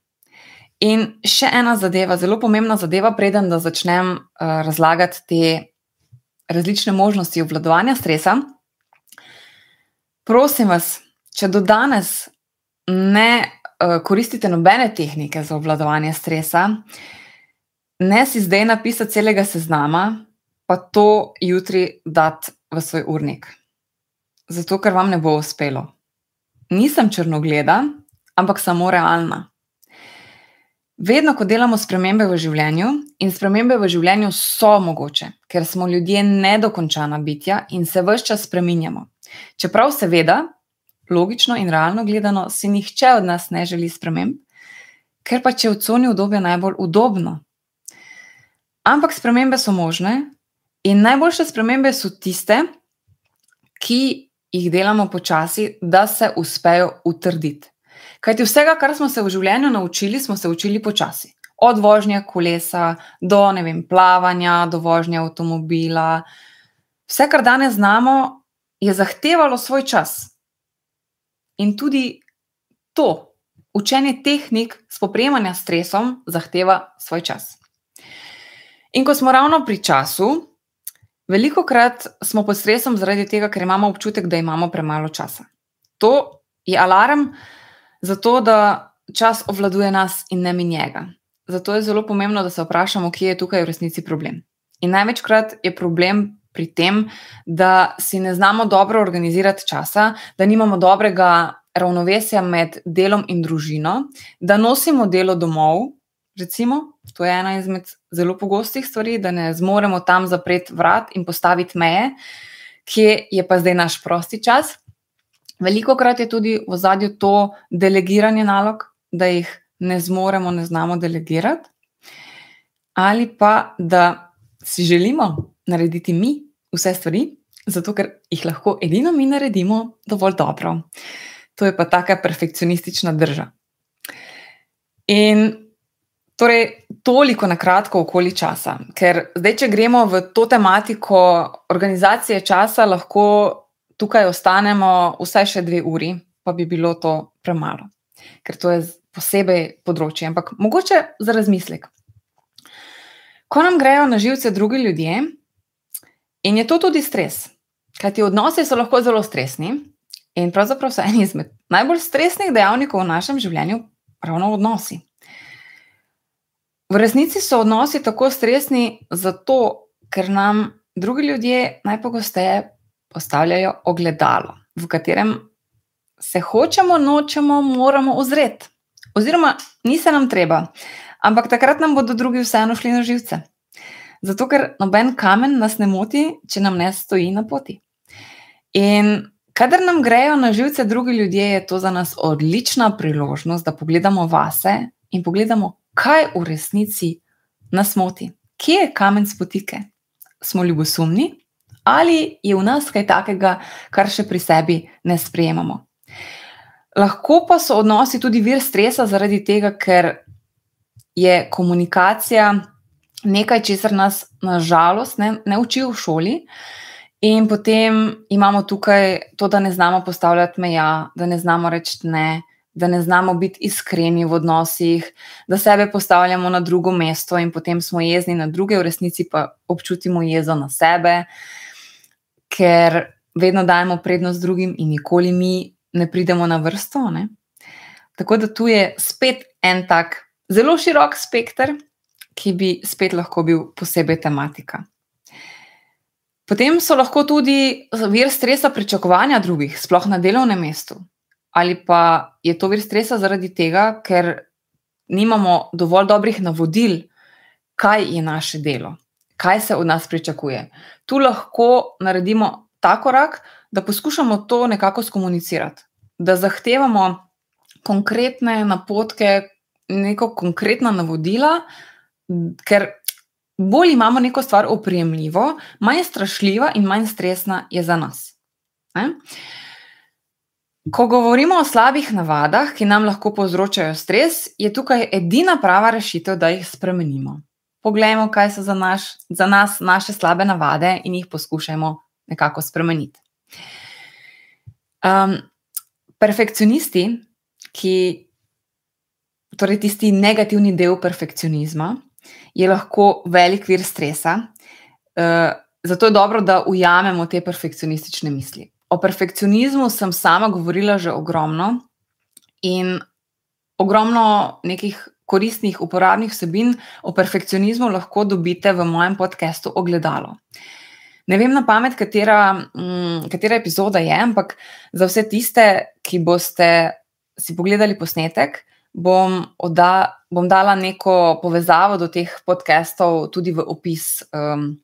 In še ena zadeva, zelo pomembna zadeva, preden da začnem uh, razlagati te različne možnosti obvladovanja stresa. Prosim vas, če do danes ne uh, koristite nobene tehnike za obvladovanje stresa, ne si zdaj napisati celega seznama, pa to jutri dati v svoj urnik. Zato, ker vam ne bo uspelo. Nisem črnogleda, ampak samo realna. Vedno, ko delamo spremembe v življenju, in spremembe v življenju so mogoče, ker smo ljudje nedokončana bitja in se vse čas spreminjamo. Čeprav, seveda, logično in realno gledano, si nihče od nas ne želi sprememb, ker pa če v coni obdobja najbolj udobno. Ampak spremembe so možne in najboljše spremembe so tiste, ki jih delamo počasi, da se uspejo utrditi. Kajti vsega, kar smo se v življenju naučili, smo se učili počasi. Od vožnje kolesa do vem, plavanja, do vožnje avtomobila. Vse, kar danes znamo, je zahtevalo svoj čas. In tudi to, učenje tehnik spoprijemanja s stresom, zahteva svoj čas. In ko smo ravno pri času, veliko krat smo pod stresom zaradi tega, ker imamo občutek, da imamo premalo časa. To je alarm, Zato, da čas obvladuje nas in ne mi njega. Zato je zelo pomembno, da se vprašamo, kje je tukaj v resnici problem. In največkrat je problem pri tem, da si ne znamo dobro organizirati časa, da nimamo dobrega ravnovesja med delom in družino, da nosimo delo domov. Recimo, to je ena izmed zelo pogostih stvari, da ne zmoremo tam zapreti vrat in postaviti meje, kje je pa zdaj naš prosti čas. Veliko krat je tudi v zadju to delegiranje nalog, da jih ne zmoremo, ne znamo delegirati, ali pa da si želimo narediti mi vse stvari, zato ker jih lahko edino mi naredimo dovolj dobro. To je pa taka perfekcionistična drža. In torej, toliko na kratko okoli časa, ker zdaj, če gremo v to tematiko organizacije časa, lahko tukaj ostanemo vsaj še dve uri, pa bi bilo to premalo, ker to je posebej področje. Ampak mogoče za razmislek. Ko nam grejo na živce drugi ljudje, in je to tudi stres, kajti odnosi so lahko zelo stresni, in pravzaprav so eni izmed najbolj stresnih dejavnikov v našem življenju ravno odnosi. V resnici so odnosi tako stresni zato, ker nam drugi ljudje najpogosteje postavljajo ogledalo, v katerem se hočemo, nočemo, moramo ozreti. Oziroma, ni se nam treba, ampak takrat nam bodo drugi vseeno šli na živce. Zato, ker noben kamen nas ne moti, če nam ne stoji na poti. In kadar nam grejo na živce drugi ljudje, je to za nas odlična priložnost, da pogledamo vase in pogledamo, kaj v resnici nas moti. Kje je kamen spotike? Smo ljubosumni, ali je v nas kaj takega, kar še pri sebi ne sprejemamo. Lahko pa so odnosi tudi vir stresa, zaradi tega, ker je komunikacija nekaj, česar nas nažalost ne, ne učijo v šoli. In potem imamo tukaj to, da ne znamo postavljati meja, da ne znamo reči ne, da ne znamo biti iskreni v odnosih, da sebe postavljamo na drugo mesto in potem smo jezni na druge, v resnici pa občutimo jezo na sebe. Ker vedno dajemo prednost drugim in nikoli mi ne pridemo na vrsto. Ne? Tako da tu je spet en tak zelo širok spekter, ki bi spet lahko bil posebej tematika. Potem so lahko tudi vir stresa pričakovanja drugih, sploh na delovnem mestu. Ali pa je to vir stresa zaradi tega, ker nimamo dovolj dobrih navodil, kaj je naše delo kaj se od nas pričakuje. Tu lahko naredimo ta korak, da poskušamo to nekako skomunicirati, da zahtevamo konkretne napotke, neko konkretna navodila, ker bolj imamo neko stvar oprijemljivo, manj strašljiva in manj stresna je za nas. Ne? Ko govorimo o slabih navadah, ki nam lahko povzročajo stres, je tukaj edina prava rešitev, da jih spremenimo. Poglejmo, kaj so za, naš, za nas naše slabe navade in jih poskušajmo nekako spremeniti. Um, perfekcionisti, ki, torej tisti negativni del perfekcionizma, je lahko velik vir stresa. Uh, zato je dobro, da ujamemo te perfekcionistične misli. O perfekcionizmu sem sama govorila že ogromno in ogromno nekih koristnih, uporabnih vsebin o perfekcionizmu lahko dobite v mojem podkastu Ogledalo. Ne vem na pamet, katera, mm, katera epizoda je, ampak za vse tiste, ki boste si pogledali posnetek, bom, oda, bom dala neko povezavo do teh podkastov tudi v opis. Um,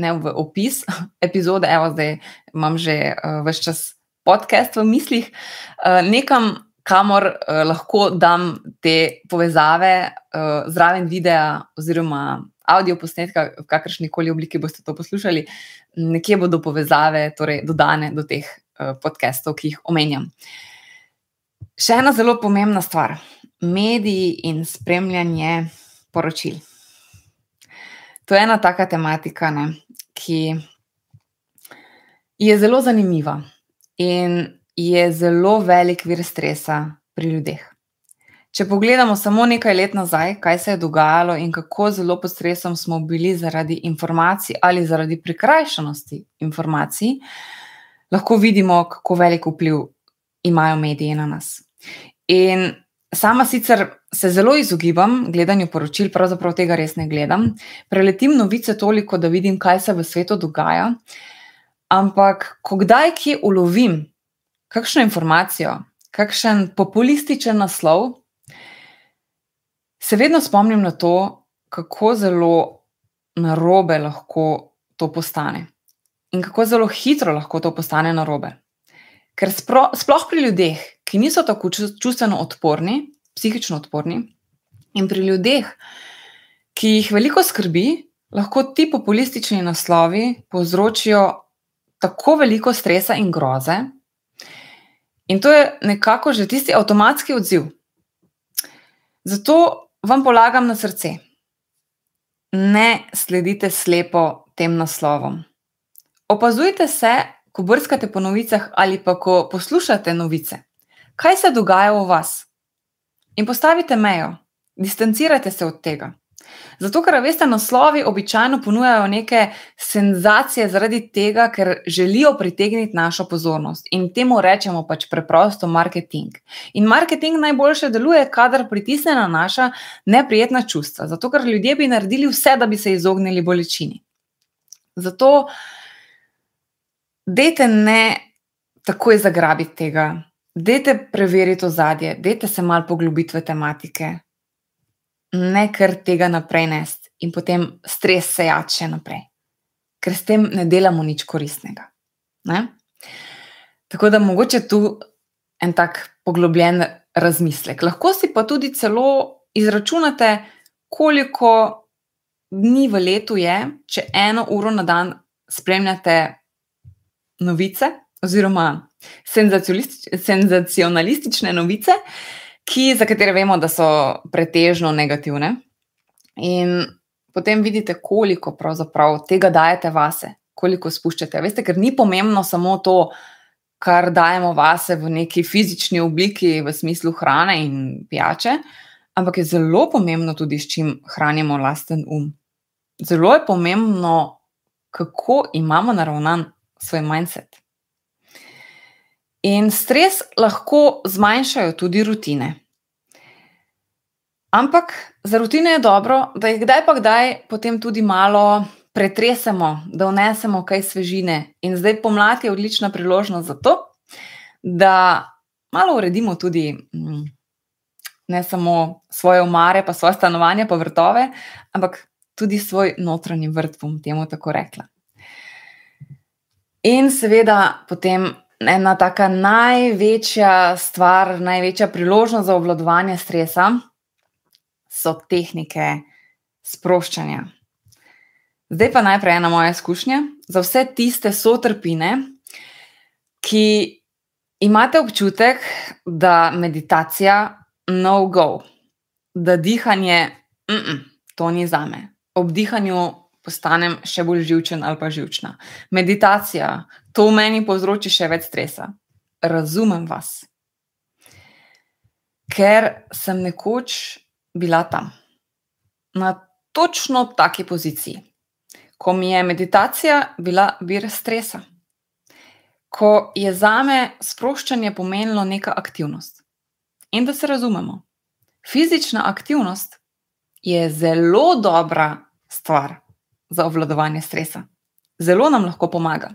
Ne v opis epizode, evo, zdaj imam že uh, vse čas podcast v mislih, uh, nekam, kamor uh, lahko dam te povezave uh, zraven videa oziroma audio posnetka, v kakršni koli obliki boste to poslušali, nekje bodo povezave torej, dodane do teh uh, podcastov, ki jih omenjam. Še ena zelo pomembna stvar mediji in spremljanje poročil. To je ena taka tematika, ne, ki je zelo zanimiva in je zelo velik vir stresa pri ljudeh. Če pogledamo samo nekaj let nazaj, kaj se je dogajalo in kako zelo pod stresom smo bili zaradi informacij ali zaradi prikrajšanosti informacij, lahko vidimo, kako velik vpliv imajo mediji na nas. In Sama sicer se zelo izogibam gledanju poročil, pravzaprav tega res ne gledam. Preletim novice toliko, da vidim, kaj se v svetu dogaja. Ampak, ko kdaj kje ulovim kakšno informacijo, kakšen populističen naslov, se vedno spomnim na to, kako zelo narobe lahko to postane. In kako zelo hitro lahko to postane narobe. Ker sploh pri ljudeh, ki niso tako čustveno odporni, psihično odporni, in pri ljudeh, ki jih veliko skrbi, lahko ti populistični naslovi povzročijo tako veliko stresa in groze. In to je nekako že tisti avtomatski odziv. Zato vam polagam na srce, ne sledite slepo tem naslovom. Opazujte se, ko brskate po novicah ali pa ko poslušate novice kaj se dogaja v vas. In postavite mejo, distancirajte se od tega. Zato, ker veste, naslovi običajno ponujajo neke senzacije, zaradi tega, ker želijo pritegniti našo pozornost. In temu rečemo pač preprosto marketing. In marketing najboljše deluje, kadar pritisne na naša neprijetna čustva. Zato, ker ljudje bi naredili vse, da bi se izognili bolečini. Zato, dejte ne takoj zagrabiti tega, Dajte preveriti ozadje, dajte se malo poglobiti v tematike, ne kar tega naprej nest in potem stres se jače naprej, ker s tem ne delamo nič koristnega. Ne? Tako da mogoče tu en tak poglobljen razmislek. Lahko si pa tudi celo izračunate, koliko dni v letu je, če eno uro na dan spremljate novice oziroma senzacionalistične novice, ki, za katere vemo, da so pretežno negativne. In potem vidite, koliko pravzaprav tega dajete vase, koliko spuščate. Veste, ker ni pomembno samo to, kar dajemo vase v neki fizični obliki, v smislu hrane in pijače, ampak je zelo pomembno tudi, s čim hranimo lasten um. Zelo je pomembno, kako imamo naravnan svoj mindset. In stres lahko zmanjšajo tudi rutine. Ampak za rutine je dobro, da jih kdaj pa kdaj potem tudi malo pretresemo, da vnesemo kaj svežine. In zdaj pomlad je odlična priložnost za to, da malo uredimo tudi mm, ne samo svoje omare, pa svoje stanovanje, pa vrtove, ampak tudi svoj notranji vrt, bom temu tako rekla. In seveda potem ena taka največja stvar, največja priložnost za obvladovanje stresa so tehnike sproščanja. Zdaj pa najprej ena moja izkušnja za vse tiste sotrpine, ki imate občutek, da meditacija no go, da dihanje, mm -mm, to ni za me. Ob dihanju postanem še bolj živčen ali pa živčna. Meditacija, to meni povzroči še več stresa. Razumem vas. Ker sem nekoč bila tam, na točno taki poziciji, ko mi je meditacija bila vir stresa ko je za me sproščanje pomenilo neka aktivnost. In da se razumemo, fizična aktivnost je zelo dobra stvar za obvladovanje stresa, zelo nam lahko pomaga.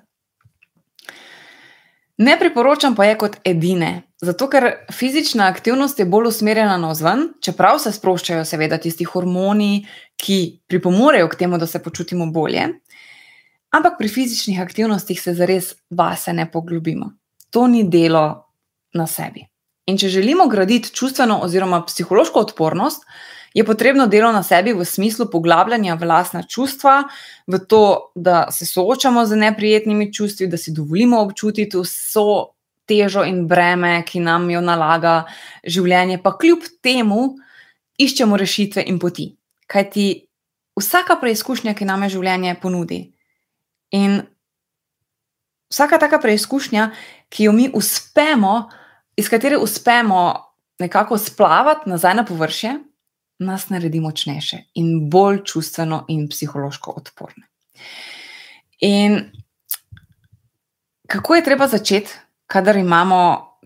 Ne priporočam pa je kot edine, zato ker fizična aktivnost je bolj usmerjena na vzven, čeprav se sproščajo, seveda, tisti hormoni, ki pripomorejo k temu, da se počutimo bolje. Ampak pri fizičnih aktivnostih se zares vase ne poglobimo. To ni delo na sebi. In če želimo graditi čustveno oziroma psihološko odpornost, je potrebno delo na sebi v smislu poglabljanja v lastna čustva, v to, da se soočamo z neprijetnimi čustvi, da si dovolimo občutiti vso težo in breme, ki nam jo nalaga življenje, pa kljub temu iščemo rešitve in poti. Kaj ti vsaka preizkušnja, ki nam je življenje ponudi, In vsaka taka preizkušnja, ki jo mi uspemo, iz katere uspemo nekako splavati nazaj na površje, nas naredi močnejše in bolj čustveno in psihološko odporne. In kako je treba začeti, kadar imamo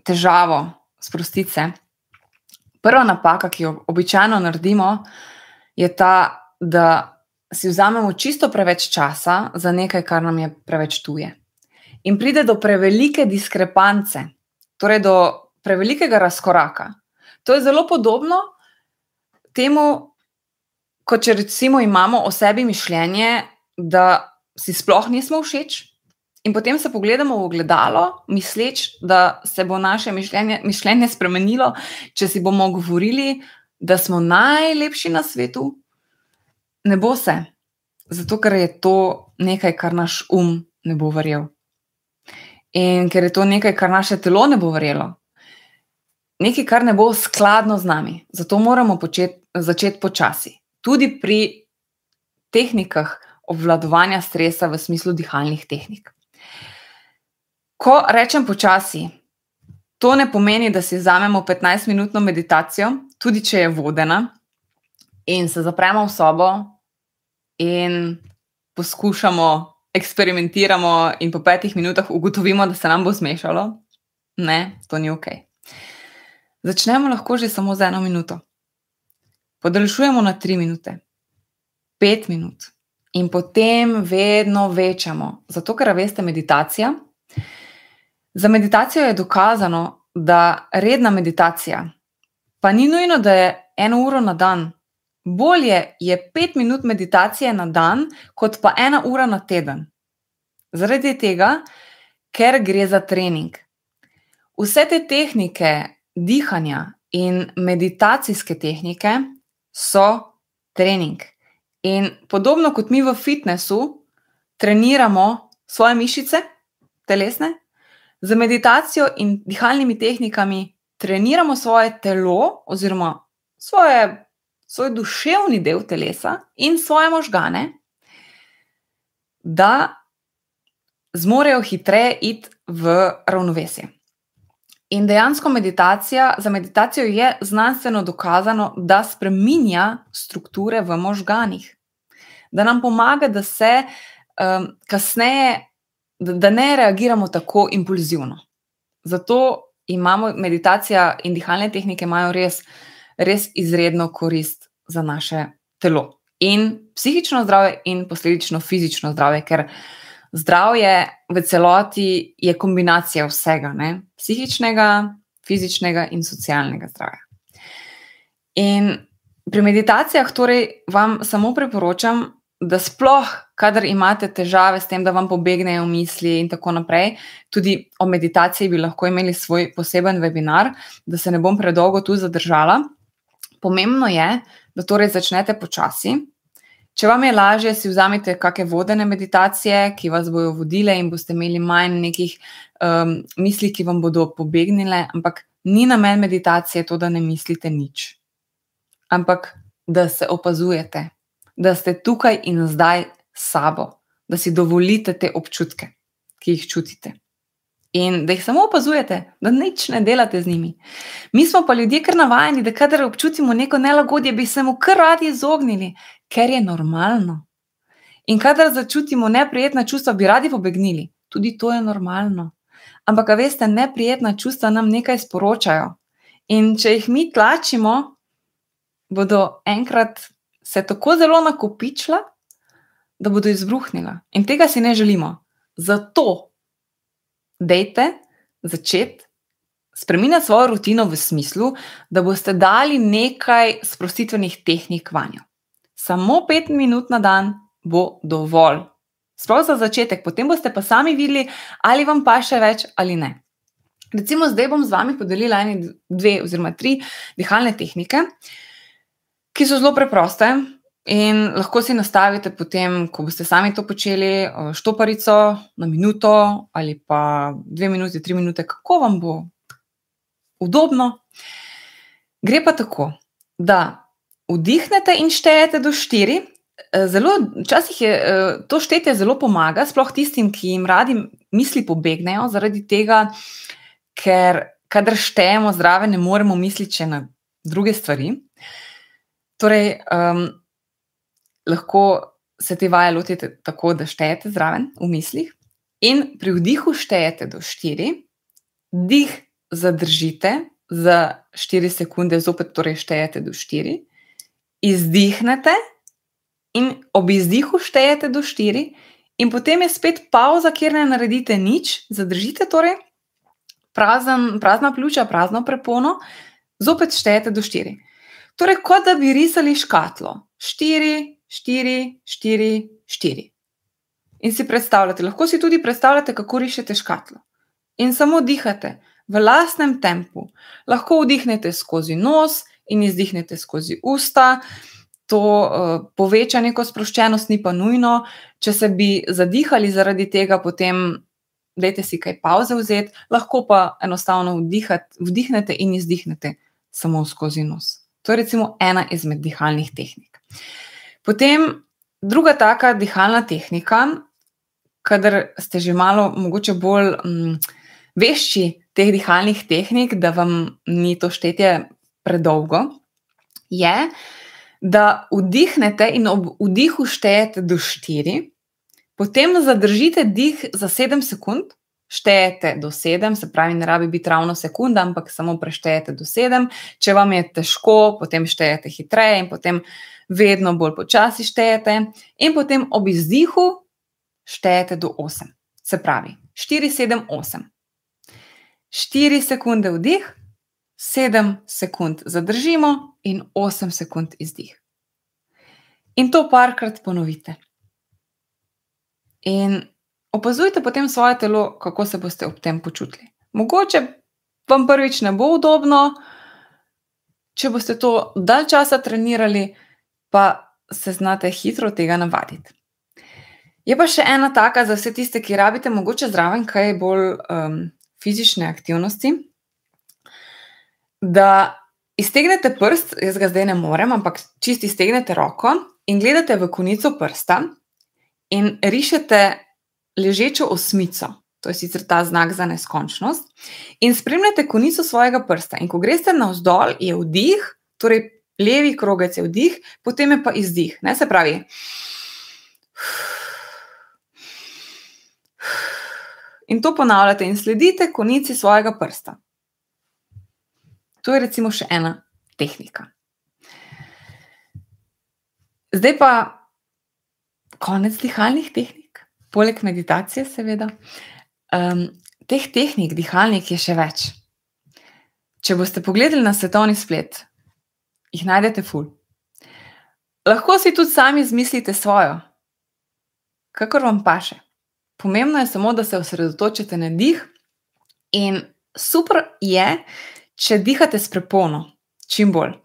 težavo sprostice? Prva napaka, ki jo običajno naredimo, je ta, da si vzamemo čisto preveč časa za nekaj, kar nam je preveč tuje. In pride do prevelike diskrepance, torej do prevelikega razkoraka. To je zelo podobno temu, kot če recimo imamo o sebi mišljenje, da si sploh nismo všeč. In potem se pogledamo v ogledalo, misleč, da se bo naše mišljenje, mišljenje spremenilo, če si bomo govorili, da smo najlepši na svetu, ne bo se, zato ker je to nekaj, kar naš um ne bo verjel. In ker je to nekaj, kar naše telo ne bo verjelo, nekaj, kar ne bo skladno z nami. Zato moramo počet, začeti počasi. Tudi pri tehnikah obvladovanja stresa, v smislu dihalnih tehnik. Ko rečem počasi, to ne pomeni, da si vzamemo 15-minutno meditacijo, tudi če je vodena, in se zapremo v sobo in poskušamo, eksperimentiramo, in po petih minutah ugotovimo, da se nam bo zmešalo. Ne, to ni ok. Začnemo lahko že samo z eno minuto. Podaljšujemo na tri minute, pet minut, in potem vedno večamo. Zato, ker veste, meditacija. Za meditacijo je dokazano, da redna meditacija, pa ni nujno, da je eno uro na dan, Bolje je pet minut meditacije na dan, kot pa ena ura na teden. Zaradi tega, ker gre za trening. Vse te tehnike dihanja in meditacijske tehnike so trening. In podobno kot mi v fitnessu treniramo svoje mišice, telesne, z meditacijo in dihalnimi tehnikami treniramo svoje telo oziroma svoje svoj duševni del telesa in svoje možgane, da zmorejo hitreje iti v ravnovesje. In dejansko meditacija, za meditacijo je znanstveno dokazano, da spremenja strukture v možganih, da nam pomaga, da se um, kasneje, da, da ne reagiramo tako impulzivno. Zato imamo meditacija in dihalne tehnike, imajo res uh, res izredno korist za naše telo. In psihično zdravje, in posledično fizično zdravje, ker zdravje v celoti je kombinacija vsega, ne? psihičnega, fizičnega in socialnega zdravja. In pri meditacijah, torej, vam samo priporočam, da sploh, kadar imate težave s tem, da vam pobegnejo misli in tako naprej, tudi o meditaciji bi lahko imeli svoj poseben webinar, da se ne bom predolgo tu zadržala. Pomembno je, da torej začnete počasi Če vam je lažje, si vzamite kakšne vodene meditacije, ki vas bodo vodile in boste imeli manj nekih um, misli, ki vam bodo pobegnile. Ampak ni namen meditacije to, da ne mislite nič, ampak da se opazujete, da ste tukaj in zdaj s sabo, da si dovolite te občutke, ki jih čutite. In da jih samo opazujete, da nič ne delate z njimi. Mi smo pa ljudje kar navajeni, da kadar občutimo neko nelagodje, bi se mu kar radi izognili, ker je normalno. In kadar začutimo neprijetna čustva, bi radi pobegnili, tudi to je normalno. Ampak, veste, neprijetna čustva nam nekaj sporočajo. In če jih mi tlačimo, bodo enkrat se tako zelo nakopičila, da bodo izbruhnila. In tega si ne želimo. Zato dejte začeti spremeniti svojo rutino v smislu, da boste dali nekaj sprostitvenih tehnik vanjo. Samo pet minut na dan bo dovolj. Sploh za začetek, potem boste pa sami videli, ali vam pa še več ali ne. Recimo, zdaj bom z vami podelila ene, dve oziroma tri dihalne tehnike, ki so zelo preproste, In lahko si nastavite, potem, ko boste sami to počeli, eh, štoparico na minuto ali pa dve minuti, tri minute, kako vam bo udobno. Gre pa tako, da vdihnete in štejete do štiri. Eh, zelo, včasih je eh, to štetje zelo pomaga, sploh tistim, ki jim radi misli pobegnejo, zaradi tega, ker kadar štejemo zraven, ne moremo misliti na druge stvari. Torej, um, lahko se te vaje lotite tako, da štejete zraven v mislih, in pri vdihu štejete do štiri, dih zadržite za štiri sekunde, zopet torej štejete do štiri, izdihnete in ob izdihu štejete do štiri, in potem je spet pauza, kjer ne naredite nič, zadržite torej prazen, prazna pljuča, prazno prepono, zopet štejete do štiri. Torej, kot da bi risali škatlo. Štiri, 4, 4, 4. In si predstavljate, lahko si tudi predstavljate, kako rišete škatlo. In samo dihate v lastnem tempu. Lahko vdihnete skozi nos in izdihnete skozi usta. To uh, poveča neko sproščenost, ni pa nujno. Če se bi zadihali zaradi tega, potem dajte si kaj pauze vzeti, lahko pa enostavno vdihat, vdihnete in izdihnete samo skozi nos. To je recimo ena izmed dihalnih tehnik. Potem druga taka dihalna tehnika, kadar ste že malo, mogoče bolj um, vešči teh dihalnih tehnik, da vam ni to štetje predolgo, je, da vdihnete in ob vdihu štejete do štiri, potem zadržite dih za sedem sekund. Štejete do sedem, se pravi, ne rabi biti ravno sekunda, ampak samo preštejete do sedem. Če vam je težko, potem štejete hitreje in potem vedno bolj počasi štejete, in potem ob izdihu štejete do 8. Se pravi, 4, 7, 8. 4 sekunde vdih, 7 sekund zadržimo in 8 sekund izdih. In to parkrat ponovite. In opazujte potem svoje telo, kako se boste ob tem počutili. Mogoče vam prvič ne bo udobno, če boste to dalj časa trenirali, pa se znate hitro tega navaditi. Je pa še ena taka za vse tiste, ki rabite, mogoče zraven kaj bolj um, fizične aktivnosti. Da iztegnete prst, jaz ga zdaj ne morem, ampak čisti iztegnete roko in gledate v konico prsta in rišete ležečo osmico. To je sicer ta znak za neskončnost. In spremljate konico svojega prsta. In ko greste navzdol, je vdih, torej levi krogec je vdih, potem je pa izdih. Ne? Se pravi. In to ponavljate in sledite konici svojega prsta. To je recimo še ena tehnika. Zdaj pa konec dihalnih tehnik, poleg meditacije, seveda. Um, teh tehnik, dihalnih je še več. Če boste pogledali na svetovni splet, jih najdete ful. Lahko si tudi sami izmislite svojo, kakor vam paše. Pomembno je samo, da se osredotočite na dih, in super je, če dihate s prepono, čim bolj.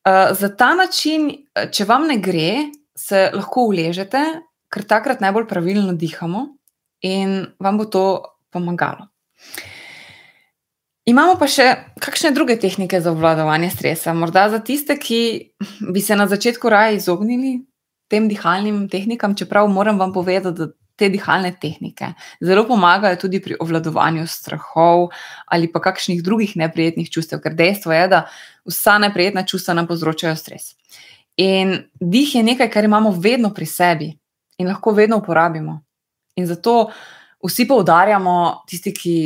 Uh, za ta način, če vam ne gre se lahko uležete, ker takrat najbolj pravilno dihamo in vam bo to pomagalo. Imamo pa še kakšne druge tehnike za obvladovanje stresa. Morda za tiste, ki bi se na začetku raje izognili tem dihalnim tehnikam, čeprav moram vam povedati, da te dihalne tehnike zelo pomagajo tudi pri obvladovanju strahov ali pa kakšnih drugih neprijetnih čustev, ker dejstvo je, da vsa neprijetna čustva nam povzročajo stres. In dih je nekaj, kar imamo vedno pri sebi in lahko vedno uporabimo. In zato vsi poudarjamo, tisti, ki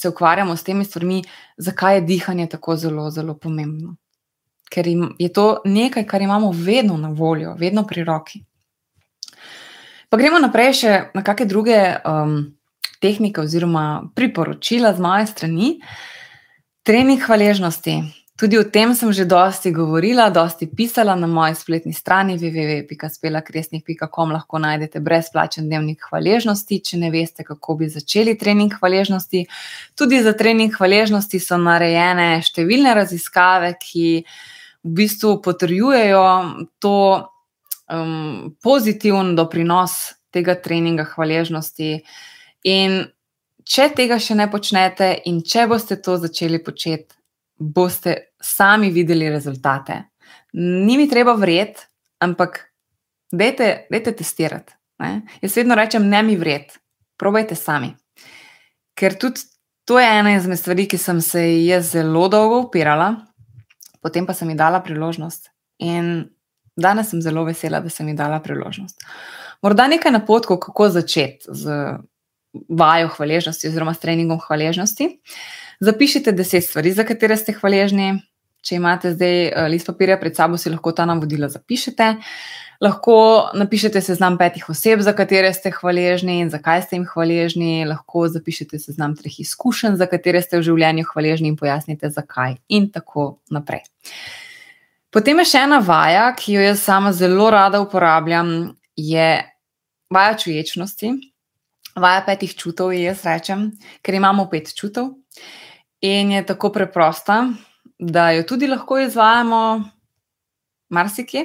se ukvarjamo s temi stvarmi, zakaj je dihanje tako zelo, zelo pomembno. Ker je to nekaj, kar imamo vedno na voljo, vedno pri roki. Pa gremo naprej še na kakšne druge um, tehnike oziroma priporočila z moje strani. Trening hvaležnosti. Tudi o tem sem že dosti govorila, dosti pisala na moji spletni strani www.spelakresnik.com. Lahko najdete brezplačen dnevnik hvaležnosti, če ne veste, kako bi začeli trening hvaležnosti. Tudi za trening hvaležnosti so narejene številne raziskave, ki v bistvu potrjujejo to um, pozitiven doprinos tega treninga hvaležnosti. In če tega še ne počnete, in če boste to začeli početi, boste sami videli rezultate. Ni mi treba vreti, ampak dajte, dajte testirati. Ne? Jaz vedno rečem, ne mi vreti, probajte sami. Ker tudi to je ena izmed stvari, ki sem se jaz zelo dolgo upirala, potem pa sem ji dala priložnost. In danes sem zelo vesela, da sem ji dala priložnost. Morda nekaj napotkov, kako začeti z vajo hvaležnosti oziroma s treningom hvaležnosti. Uh, Zapišite deset stvari, za katere ste hvaležni. Če imate zdaj eh, list papirja pred sabo, si lahko ta navodila zapišete. Lahko napišete seznam petih oseb, za katere ste hvaležni in zakaj ste jim hvaležni. Lahko zapišete seznam treh izkušenj, za katere ste v življenju hvaležni in pojasnite, zakaj, in tako naprej. Potem je še ena vaja, ki jo jaz sama zelo rada uporabljam, je vaja čuječnosti. Vaja petih čutov, jaz rečem, ker imamo pet čutov in je tako preprosta, da jo tudi lahko izvajamo marsikje.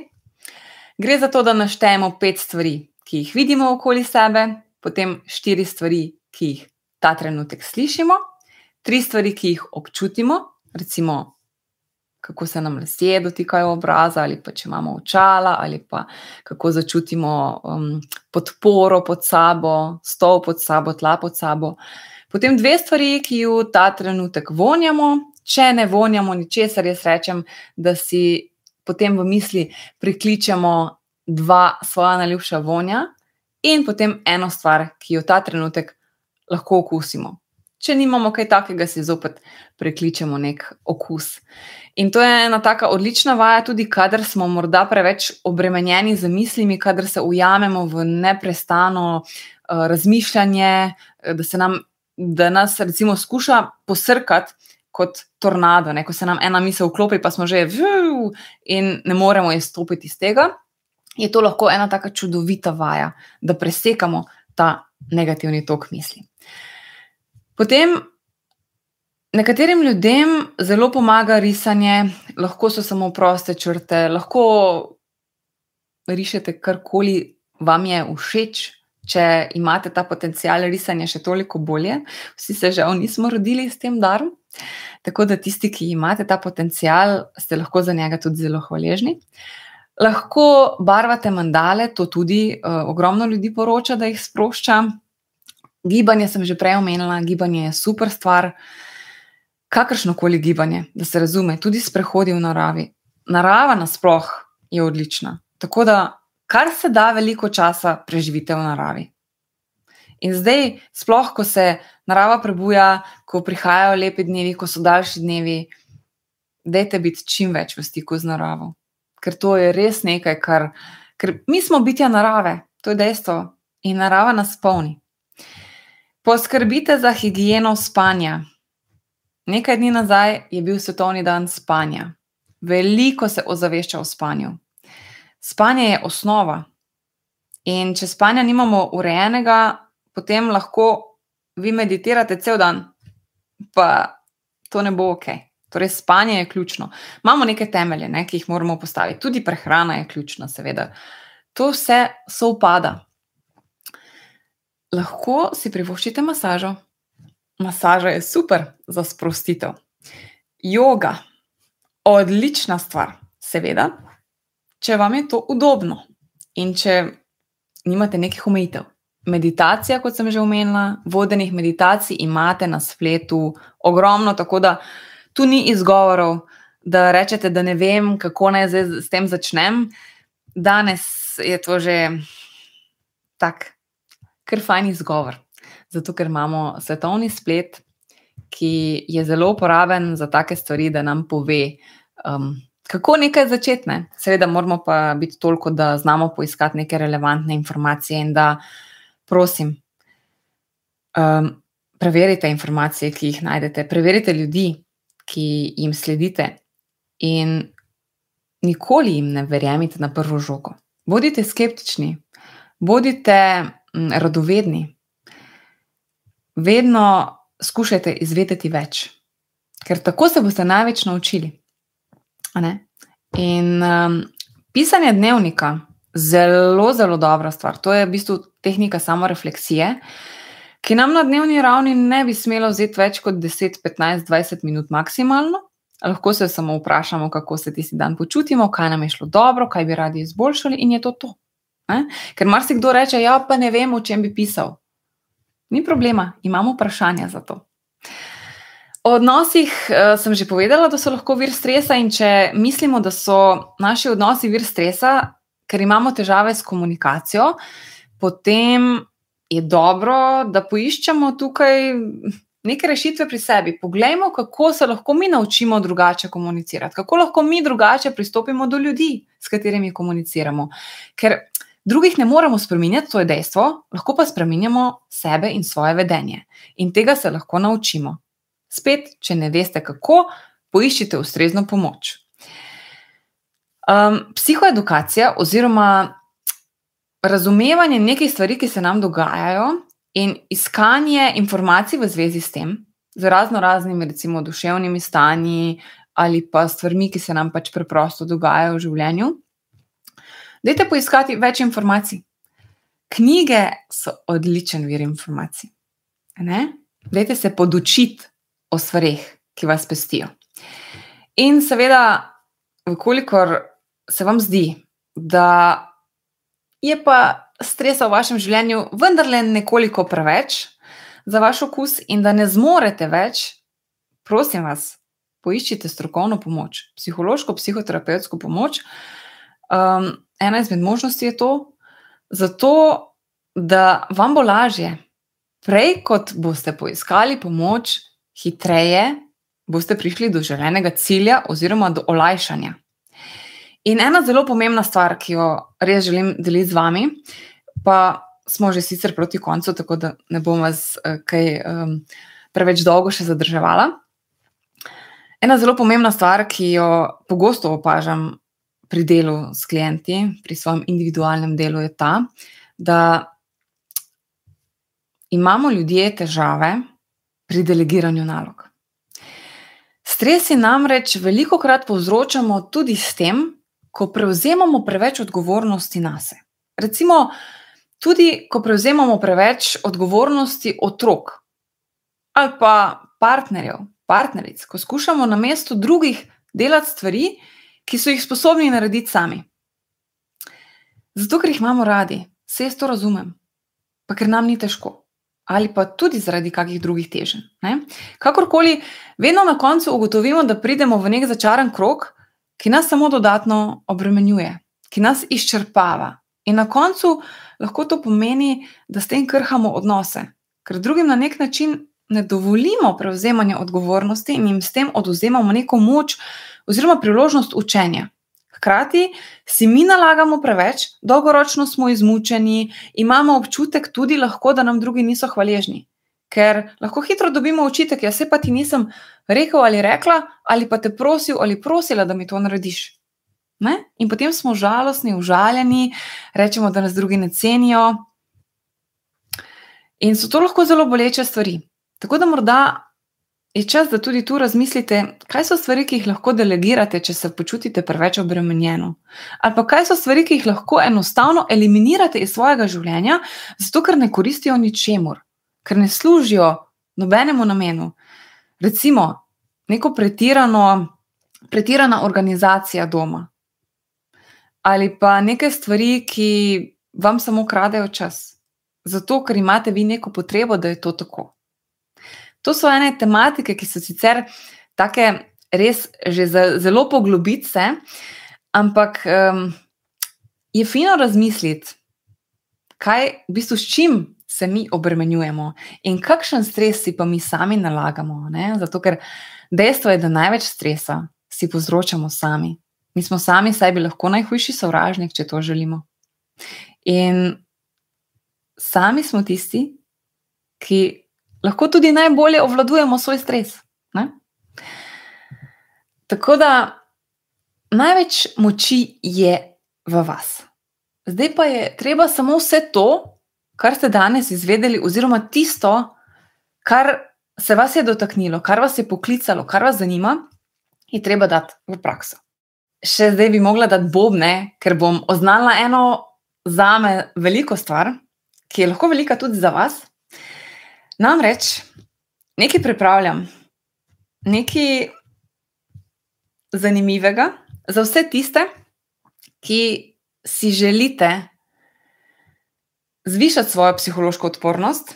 Gre za to, da naštejemo pet stvari, ki jih vidimo okoli sebe, potem štiri stvari, ki jih ta trenutek slišimo, tri stvari, ki jih občutimo, recimo. Kako se nam lasje dotikajo obraza, ali pa če imamo očala, ali pa kako začutimo um, podporo pod sabo, stol pod sabo, tla pod sabo. Potem dve stvari, ki jo ta trenutek vonjamo. Če ne vonjamo ničesar, jaz rečem, da si potem v misli prikličemo dva svoja najljubša vonja in potem eno stvar, ki jo ta trenutek lahko okusimo. Če nimamo kaj takega, si zopet prekličemo nek okus. In to je ena tako odlična vaja, tudi kadar smo morda preveč obremenjeni z mislimi, kadar se ujamemo v neprestano uh, razmišljanje, da se nam da nas recimo skuša posrkati kot tornado, ne? ko se nam ena misel vklopi, pa smo že vju, in ne moremo izstopiti iz tega, je to lahko ena tako čudovita vaja, da presekamo ta negativni tok misli. Potem nekaterim ljudem zelo pomaga risanje, lahko so samo proste črte, lahko rišete karkoli vam je všeč, če imate ta potencial risanja, še toliko bolje. Vsi se žal nismo rodili s tem darom. Tako da tisti, ki imate ta potencial, ste lahko za njega tudi zelo hvaležni. Lahko barvate mandale, to tudi uh, ogromno ljudi poroča, da jih sprošča. Gibanje sem že prej omenila, gibanje je super stvar. Kakršno koli gibanje, da se razume, tudi sprehodi v naravi. Narava nasploh je odlična. Tako da kar se da veliko časa preživite v naravi. In zdaj, sploh, ko se narava prebuja, ko prihajajo lepi dnevi, ko so daljši dnevi, dajte biti čim več v stiku z naravo. Ker to je res nekaj, kar ker mi smo bitja narave, to je dejstvo in narava nas polni. Poskrbite za higieno spanja. Nekaj dni nazaj je bil svetovni dan spanja. Veliko se ozavešča o spanju. Spanje je osnova. In če spanja nimamo urejenega, potem lahko vi meditirate cel dan, pa to ne bo ok. Torej, spanje je ključno. Imamo neke temelje, ne, ki jih moramo postaviti. Tudi prehrana je ključna, seveda. to vse sovpada. Lahko si privoščite masažo. Masaža je super za sprostitev. Yoga, odlična stvar, seveda, če vam je to udobno in če nimate nekih omejitev. Meditacija, kot sem že omenila, vodenih meditacij imate na spletu ogromno, tako da tu ni izgovorov, da rečete, da ne vem, kako naj zdaj s tem začnem. Danes je to že tak, kar fajn izgovor. Zato, ker imamo svetovni splet, ki je zelo uporaben za take stvari, da nam pove, um, kako nekaj začeti. Seveda, moramo pa biti toliko, da znamo poiskati neke relevantne informacije in da, prosim, um, preverite informacije, ki jih najdete, preverite ljudi, ki jim sledite, in nikoli jim ne verjemite na prvo žogo. Bodite skeptični, bodite radovedni, vedno skušajte izvedeti več, ker tako se boste največ naučili. In um, pisanje dnevnika zelo, zelo dobra stvar. To je v bistvu tehnika samorefleksije, ki nam na dnevni ravni ne bi smela vzeti več kot 10, 15, 20 minut maksimalno. Lahko se samo vprašamo, kako se tisti dan počutimo, kaj nam je šlo dobro, kaj bi radi izboljšali, in je to to. Ne? Ker marsikdo reče, ja, pa ne vem, o čem bi pisal. Ni problema, imamo vprašanja za to. O odnosih uh, sem že povedala, da so lahko vir stresa, in če mislimo, da so naši odnosi vir stresa, ker imamo težave s komunikacijo, potem je dobro, da poiščemo tukaj neke rešitve pri sebi. Poglejmo, kako se lahko mi naučimo drugače komunicirati, kako lahko mi drugače pristopimo do ljudi, s katerimi komuniciramo. Ker drugih ne moremo spremeniti, to je dejstvo, lahko pa spremenjamo sebe in svoje vedenje. In tega se lahko naučimo. Spet, če ne veste kako, poiščite ustrezno pomoč. Um, psihoedukacija oziroma razumevanje nekih stvari, ki se nam dogajajo, in iskanje informacij v zvezi s tem, z razno raznimi, recimo, duševnimi stanji ali pa stvarmi, ki se nam pač preprosto dogajajo v življenju. Dajte poiskati več informacij. Knjige so odličen vir informacij. Ne? Dajte se podučiti o stvarih, ki vas pestijo. In seveda, vkolikor se vam zdi, da je pa stresa v vašem življenju vendarle nekoliko preveč za vaš okus in da ne zmorete več, prosim vas, poiščite strokovno pomoč, psihološko, psihoterapevtsko pomoč. Um, ena izmed možnosti je to, zato da vam bo lažje. Prej, kot boste poiskali pomoč, hitreje boste prišli do želenega cilja oziroma do olajšanja. In ena zelo pomembna stvar, ki jo res želim deliti z vami, pa smo že sicer proti koncu, tako da ne bom vas uh, kaj um, preveč dolgo še zadrževala. Ena zelo pomembna stvar, ki jo pogosto opažam pri delu s klienti, pri svojem individualnem delu, je ta, da imamo ljudje težave pri delegiranju nalog. Stresi namreč veliko krat povzročamo tudi s tem, ko prevzemamo preveč odgovornosti na sebe. Recimo, tudi ko prevzemamo preveč odgovornosti otrok ali pa partnerjev, partneric, ko skušamo na mestu drugih delati stvari, ki so jih sposobni narediti sami. Zato, ker jih imamo radi, vse jaz to razumem, pa ker nam ni težko. Ali pa tudi zaradi kakih drugih teženj. Kakorkoli, vedno na koncu ugotovimo, da pridemo v nek začaran krog, ki nas samo dodatno obremenjuje, ki nas izčrpava. In na koncu lahko to pomeni, da s tem krhamo odnose, ker drugim na nek način ne dovolimo prevzemanja odgovornosti in jim s tem oduzemamo neko moč oziroma priložnost učenja. Hkrati si mi nalagamo preveč, dolgoročno smo izmučeni, imamo občutek tudi lahko, da nam drugi niso hvaležni. Ker lahko hitro dobimo očitek, jaz se pa ti nisem rekel ali rekla, ali pa te prosil ali prosila, da mi to narediš. Ne? In potem smo žalostni, užaljeni, rečemo, da nas drugi ne cenijo. In so to lahko zelo boleče stvari. Tako da morda je čas, da tudi tu razmislite, kaj so stvari, ki jih lahko delegirate, če se počutite preveč obremenjeno. Ali pa kaj so stvari, ki jih lahko enostavno eliminirate iz svojega življenja, zato ker ne koristijo ničemur, ker ne služijo nobenemu namenu. Recimo, neko pretirano, pretirana organizacija doma. Ali pa neke stvari, ki vam samo kradejo čas, zato ker imate vi neko potrebo, da je to tako. To so ene tematike, ki so sicer tako res že zelo poglobitve, ampak um, je fino razmisliti, kaj v bistvu s čim se mi obremenjujemo in kakšen stres si pa mi sami nalagamo. Ne? Zato, ker dejstvo je, da največ stresa si povzročamo sami. Mi smo sami sebi lahko najhujši sovražnik, če to želimo. In sami smo tisti, ki lahko tudi najbolje obvladujemo svoj stres. Ne? Tako da največ moči je v vas. Zdaj pa je treba samo vse to, kar ste danes izvedeli, oziroma tisto, kar se vas je dotaknilo, kar vas je poklicalo, kar vas zanima, je treba dati v prakso. Še zdaj bi mogla dati bobne, ker bom oznala eno za me veliko stvar, ki je lahko velika tudi za vas. Namreč nekaj pripravljam, nekaj zanimivega za vse tiste, ki si želite zvišati svojo psihološko odpornost.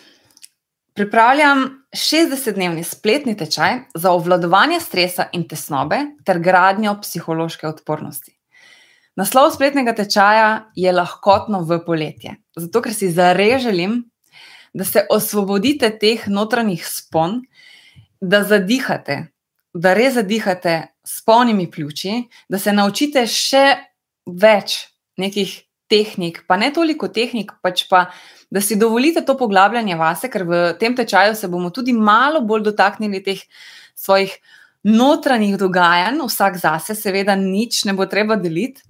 Pripravljam 60-dnevni spletni tečaj za obvladovanje stresa in tesnobe ter gradnjo psihološke odpornosti. Naslov spletnega tečaja je lahkotno v poletje, zato ker si zares želim, da se osvobodite teh notranjih spon, da zadihate, da res zadihate s polnimi pljuči, da se naučite še več nekih tehnik, pa ne toliko tehnik, pač pa da si dovolite to poglabljanje vase, ker v tem tečaju se bomo tudi malo bolj dotaknili teh svojih notranjih dogajanj, vsak zase, seveda, nič ne bo treba deliti.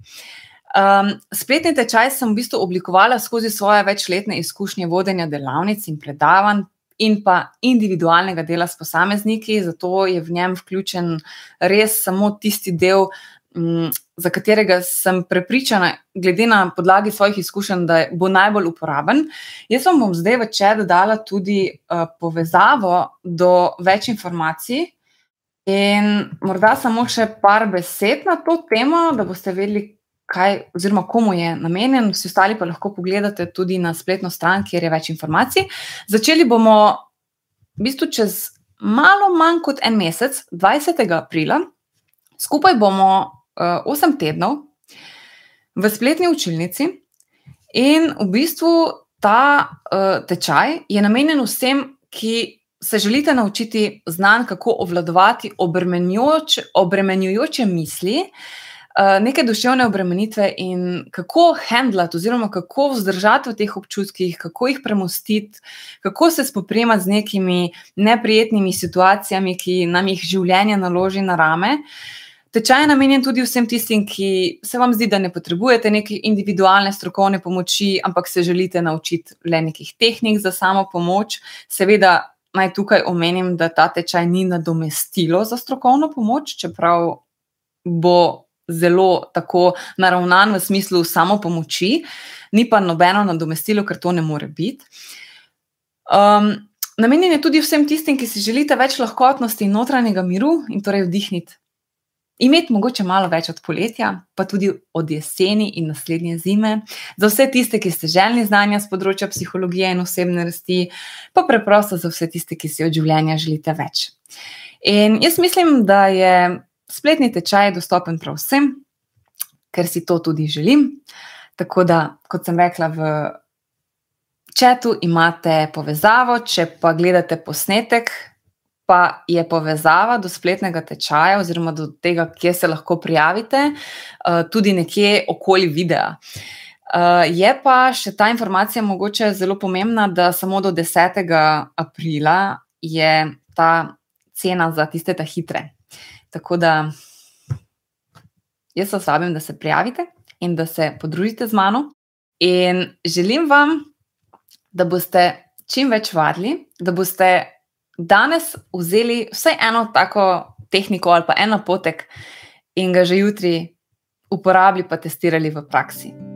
Um, spletni tečaj sem v bistvu oblikovala skozi svoje večletne izkušnje vodenja delavnic in predavanj, in pa individualnega dela s posamezniki, zato je v njem vključen res samo tisti del, um, za katerega sem prepričana, glede na podlagi svojih izkušenj, da bo najbolj uporaben. Jaz vam bom zdaj večer dodala tudi uh, povezavo do več informacij. In morda samo še par besed na to temo, da boste vedeli, kaj, oziroma komu je namenjen, vsi ostali pa lahko pogledate tudi na spletno stran, kjer je več informacij. Začeli bomo v bistvu čez malo manj kot en mesec, 20. aprila. Skupaj bomo uh, eh, 8 tednov v spletni učilnici, in v bistvu ta uh, tečaj je namenjen vsem, ki. Se želite naučiti znanj, kako obvladovati obremenjujoče misli, uh, neke duševne obremenitve in kako handlati, oziroma kako vzdržati v teh občutkih, kako jih premostiti, kako se spoprijemati z nekimi neprijetnimi situacijami, ki nam jih življenje naloži na rame. Tečaj je namenjen tudi vsem tistim, ki se vam zdi, da ne potrebujete neke individualne strokovne pomoči, ampak se želite naučiti le nekih tehnik za samo pomoč. Seveda, naj tukaj omenim, da ta tečaj ni nadomestilo za strokovno pomoč, čeprav bo zelo tako naravnan v smislu samo pomoči, ni pa nobeno nadomestilo, ker to ne more biti. Um, namenjen je tudi vsem tistim, ki si želite več lahkotnosti in notranjega miru in torej vdihniti. Imeti mogoče malo več od poletja, pa tudi od jeseni in naslednje zime, za vse tiste, ki ste želni znanja z področja psihologije in osebne rasti, pa preprosto za vse tiste, ki si od življenja želite več. In jaz mislim, da je spletni tečaj je dostopen prav vsem, ker si to tudi želim. Tako da, kot sem rekla, v četu imate povezavo, če pa gledate posnetek, pa je povezava do spletnega tečaja, oziroma do tega, kje se lahko prijavite, eh, tudi nekje okoli videa. Uh, je pa še ta informacija mogoče zelo pomembna, da samo do 10. aprila je ta cena za tiste ta hitre. Tako da jaz vas vabim, da se prijavite in da se podružite z mano. In želim vam, da boste čim več vadili, da boste danes vzeli vsaj eno tako tehniko ali pa en napotek in ga že jutri uporabili, pa testirali v praksi.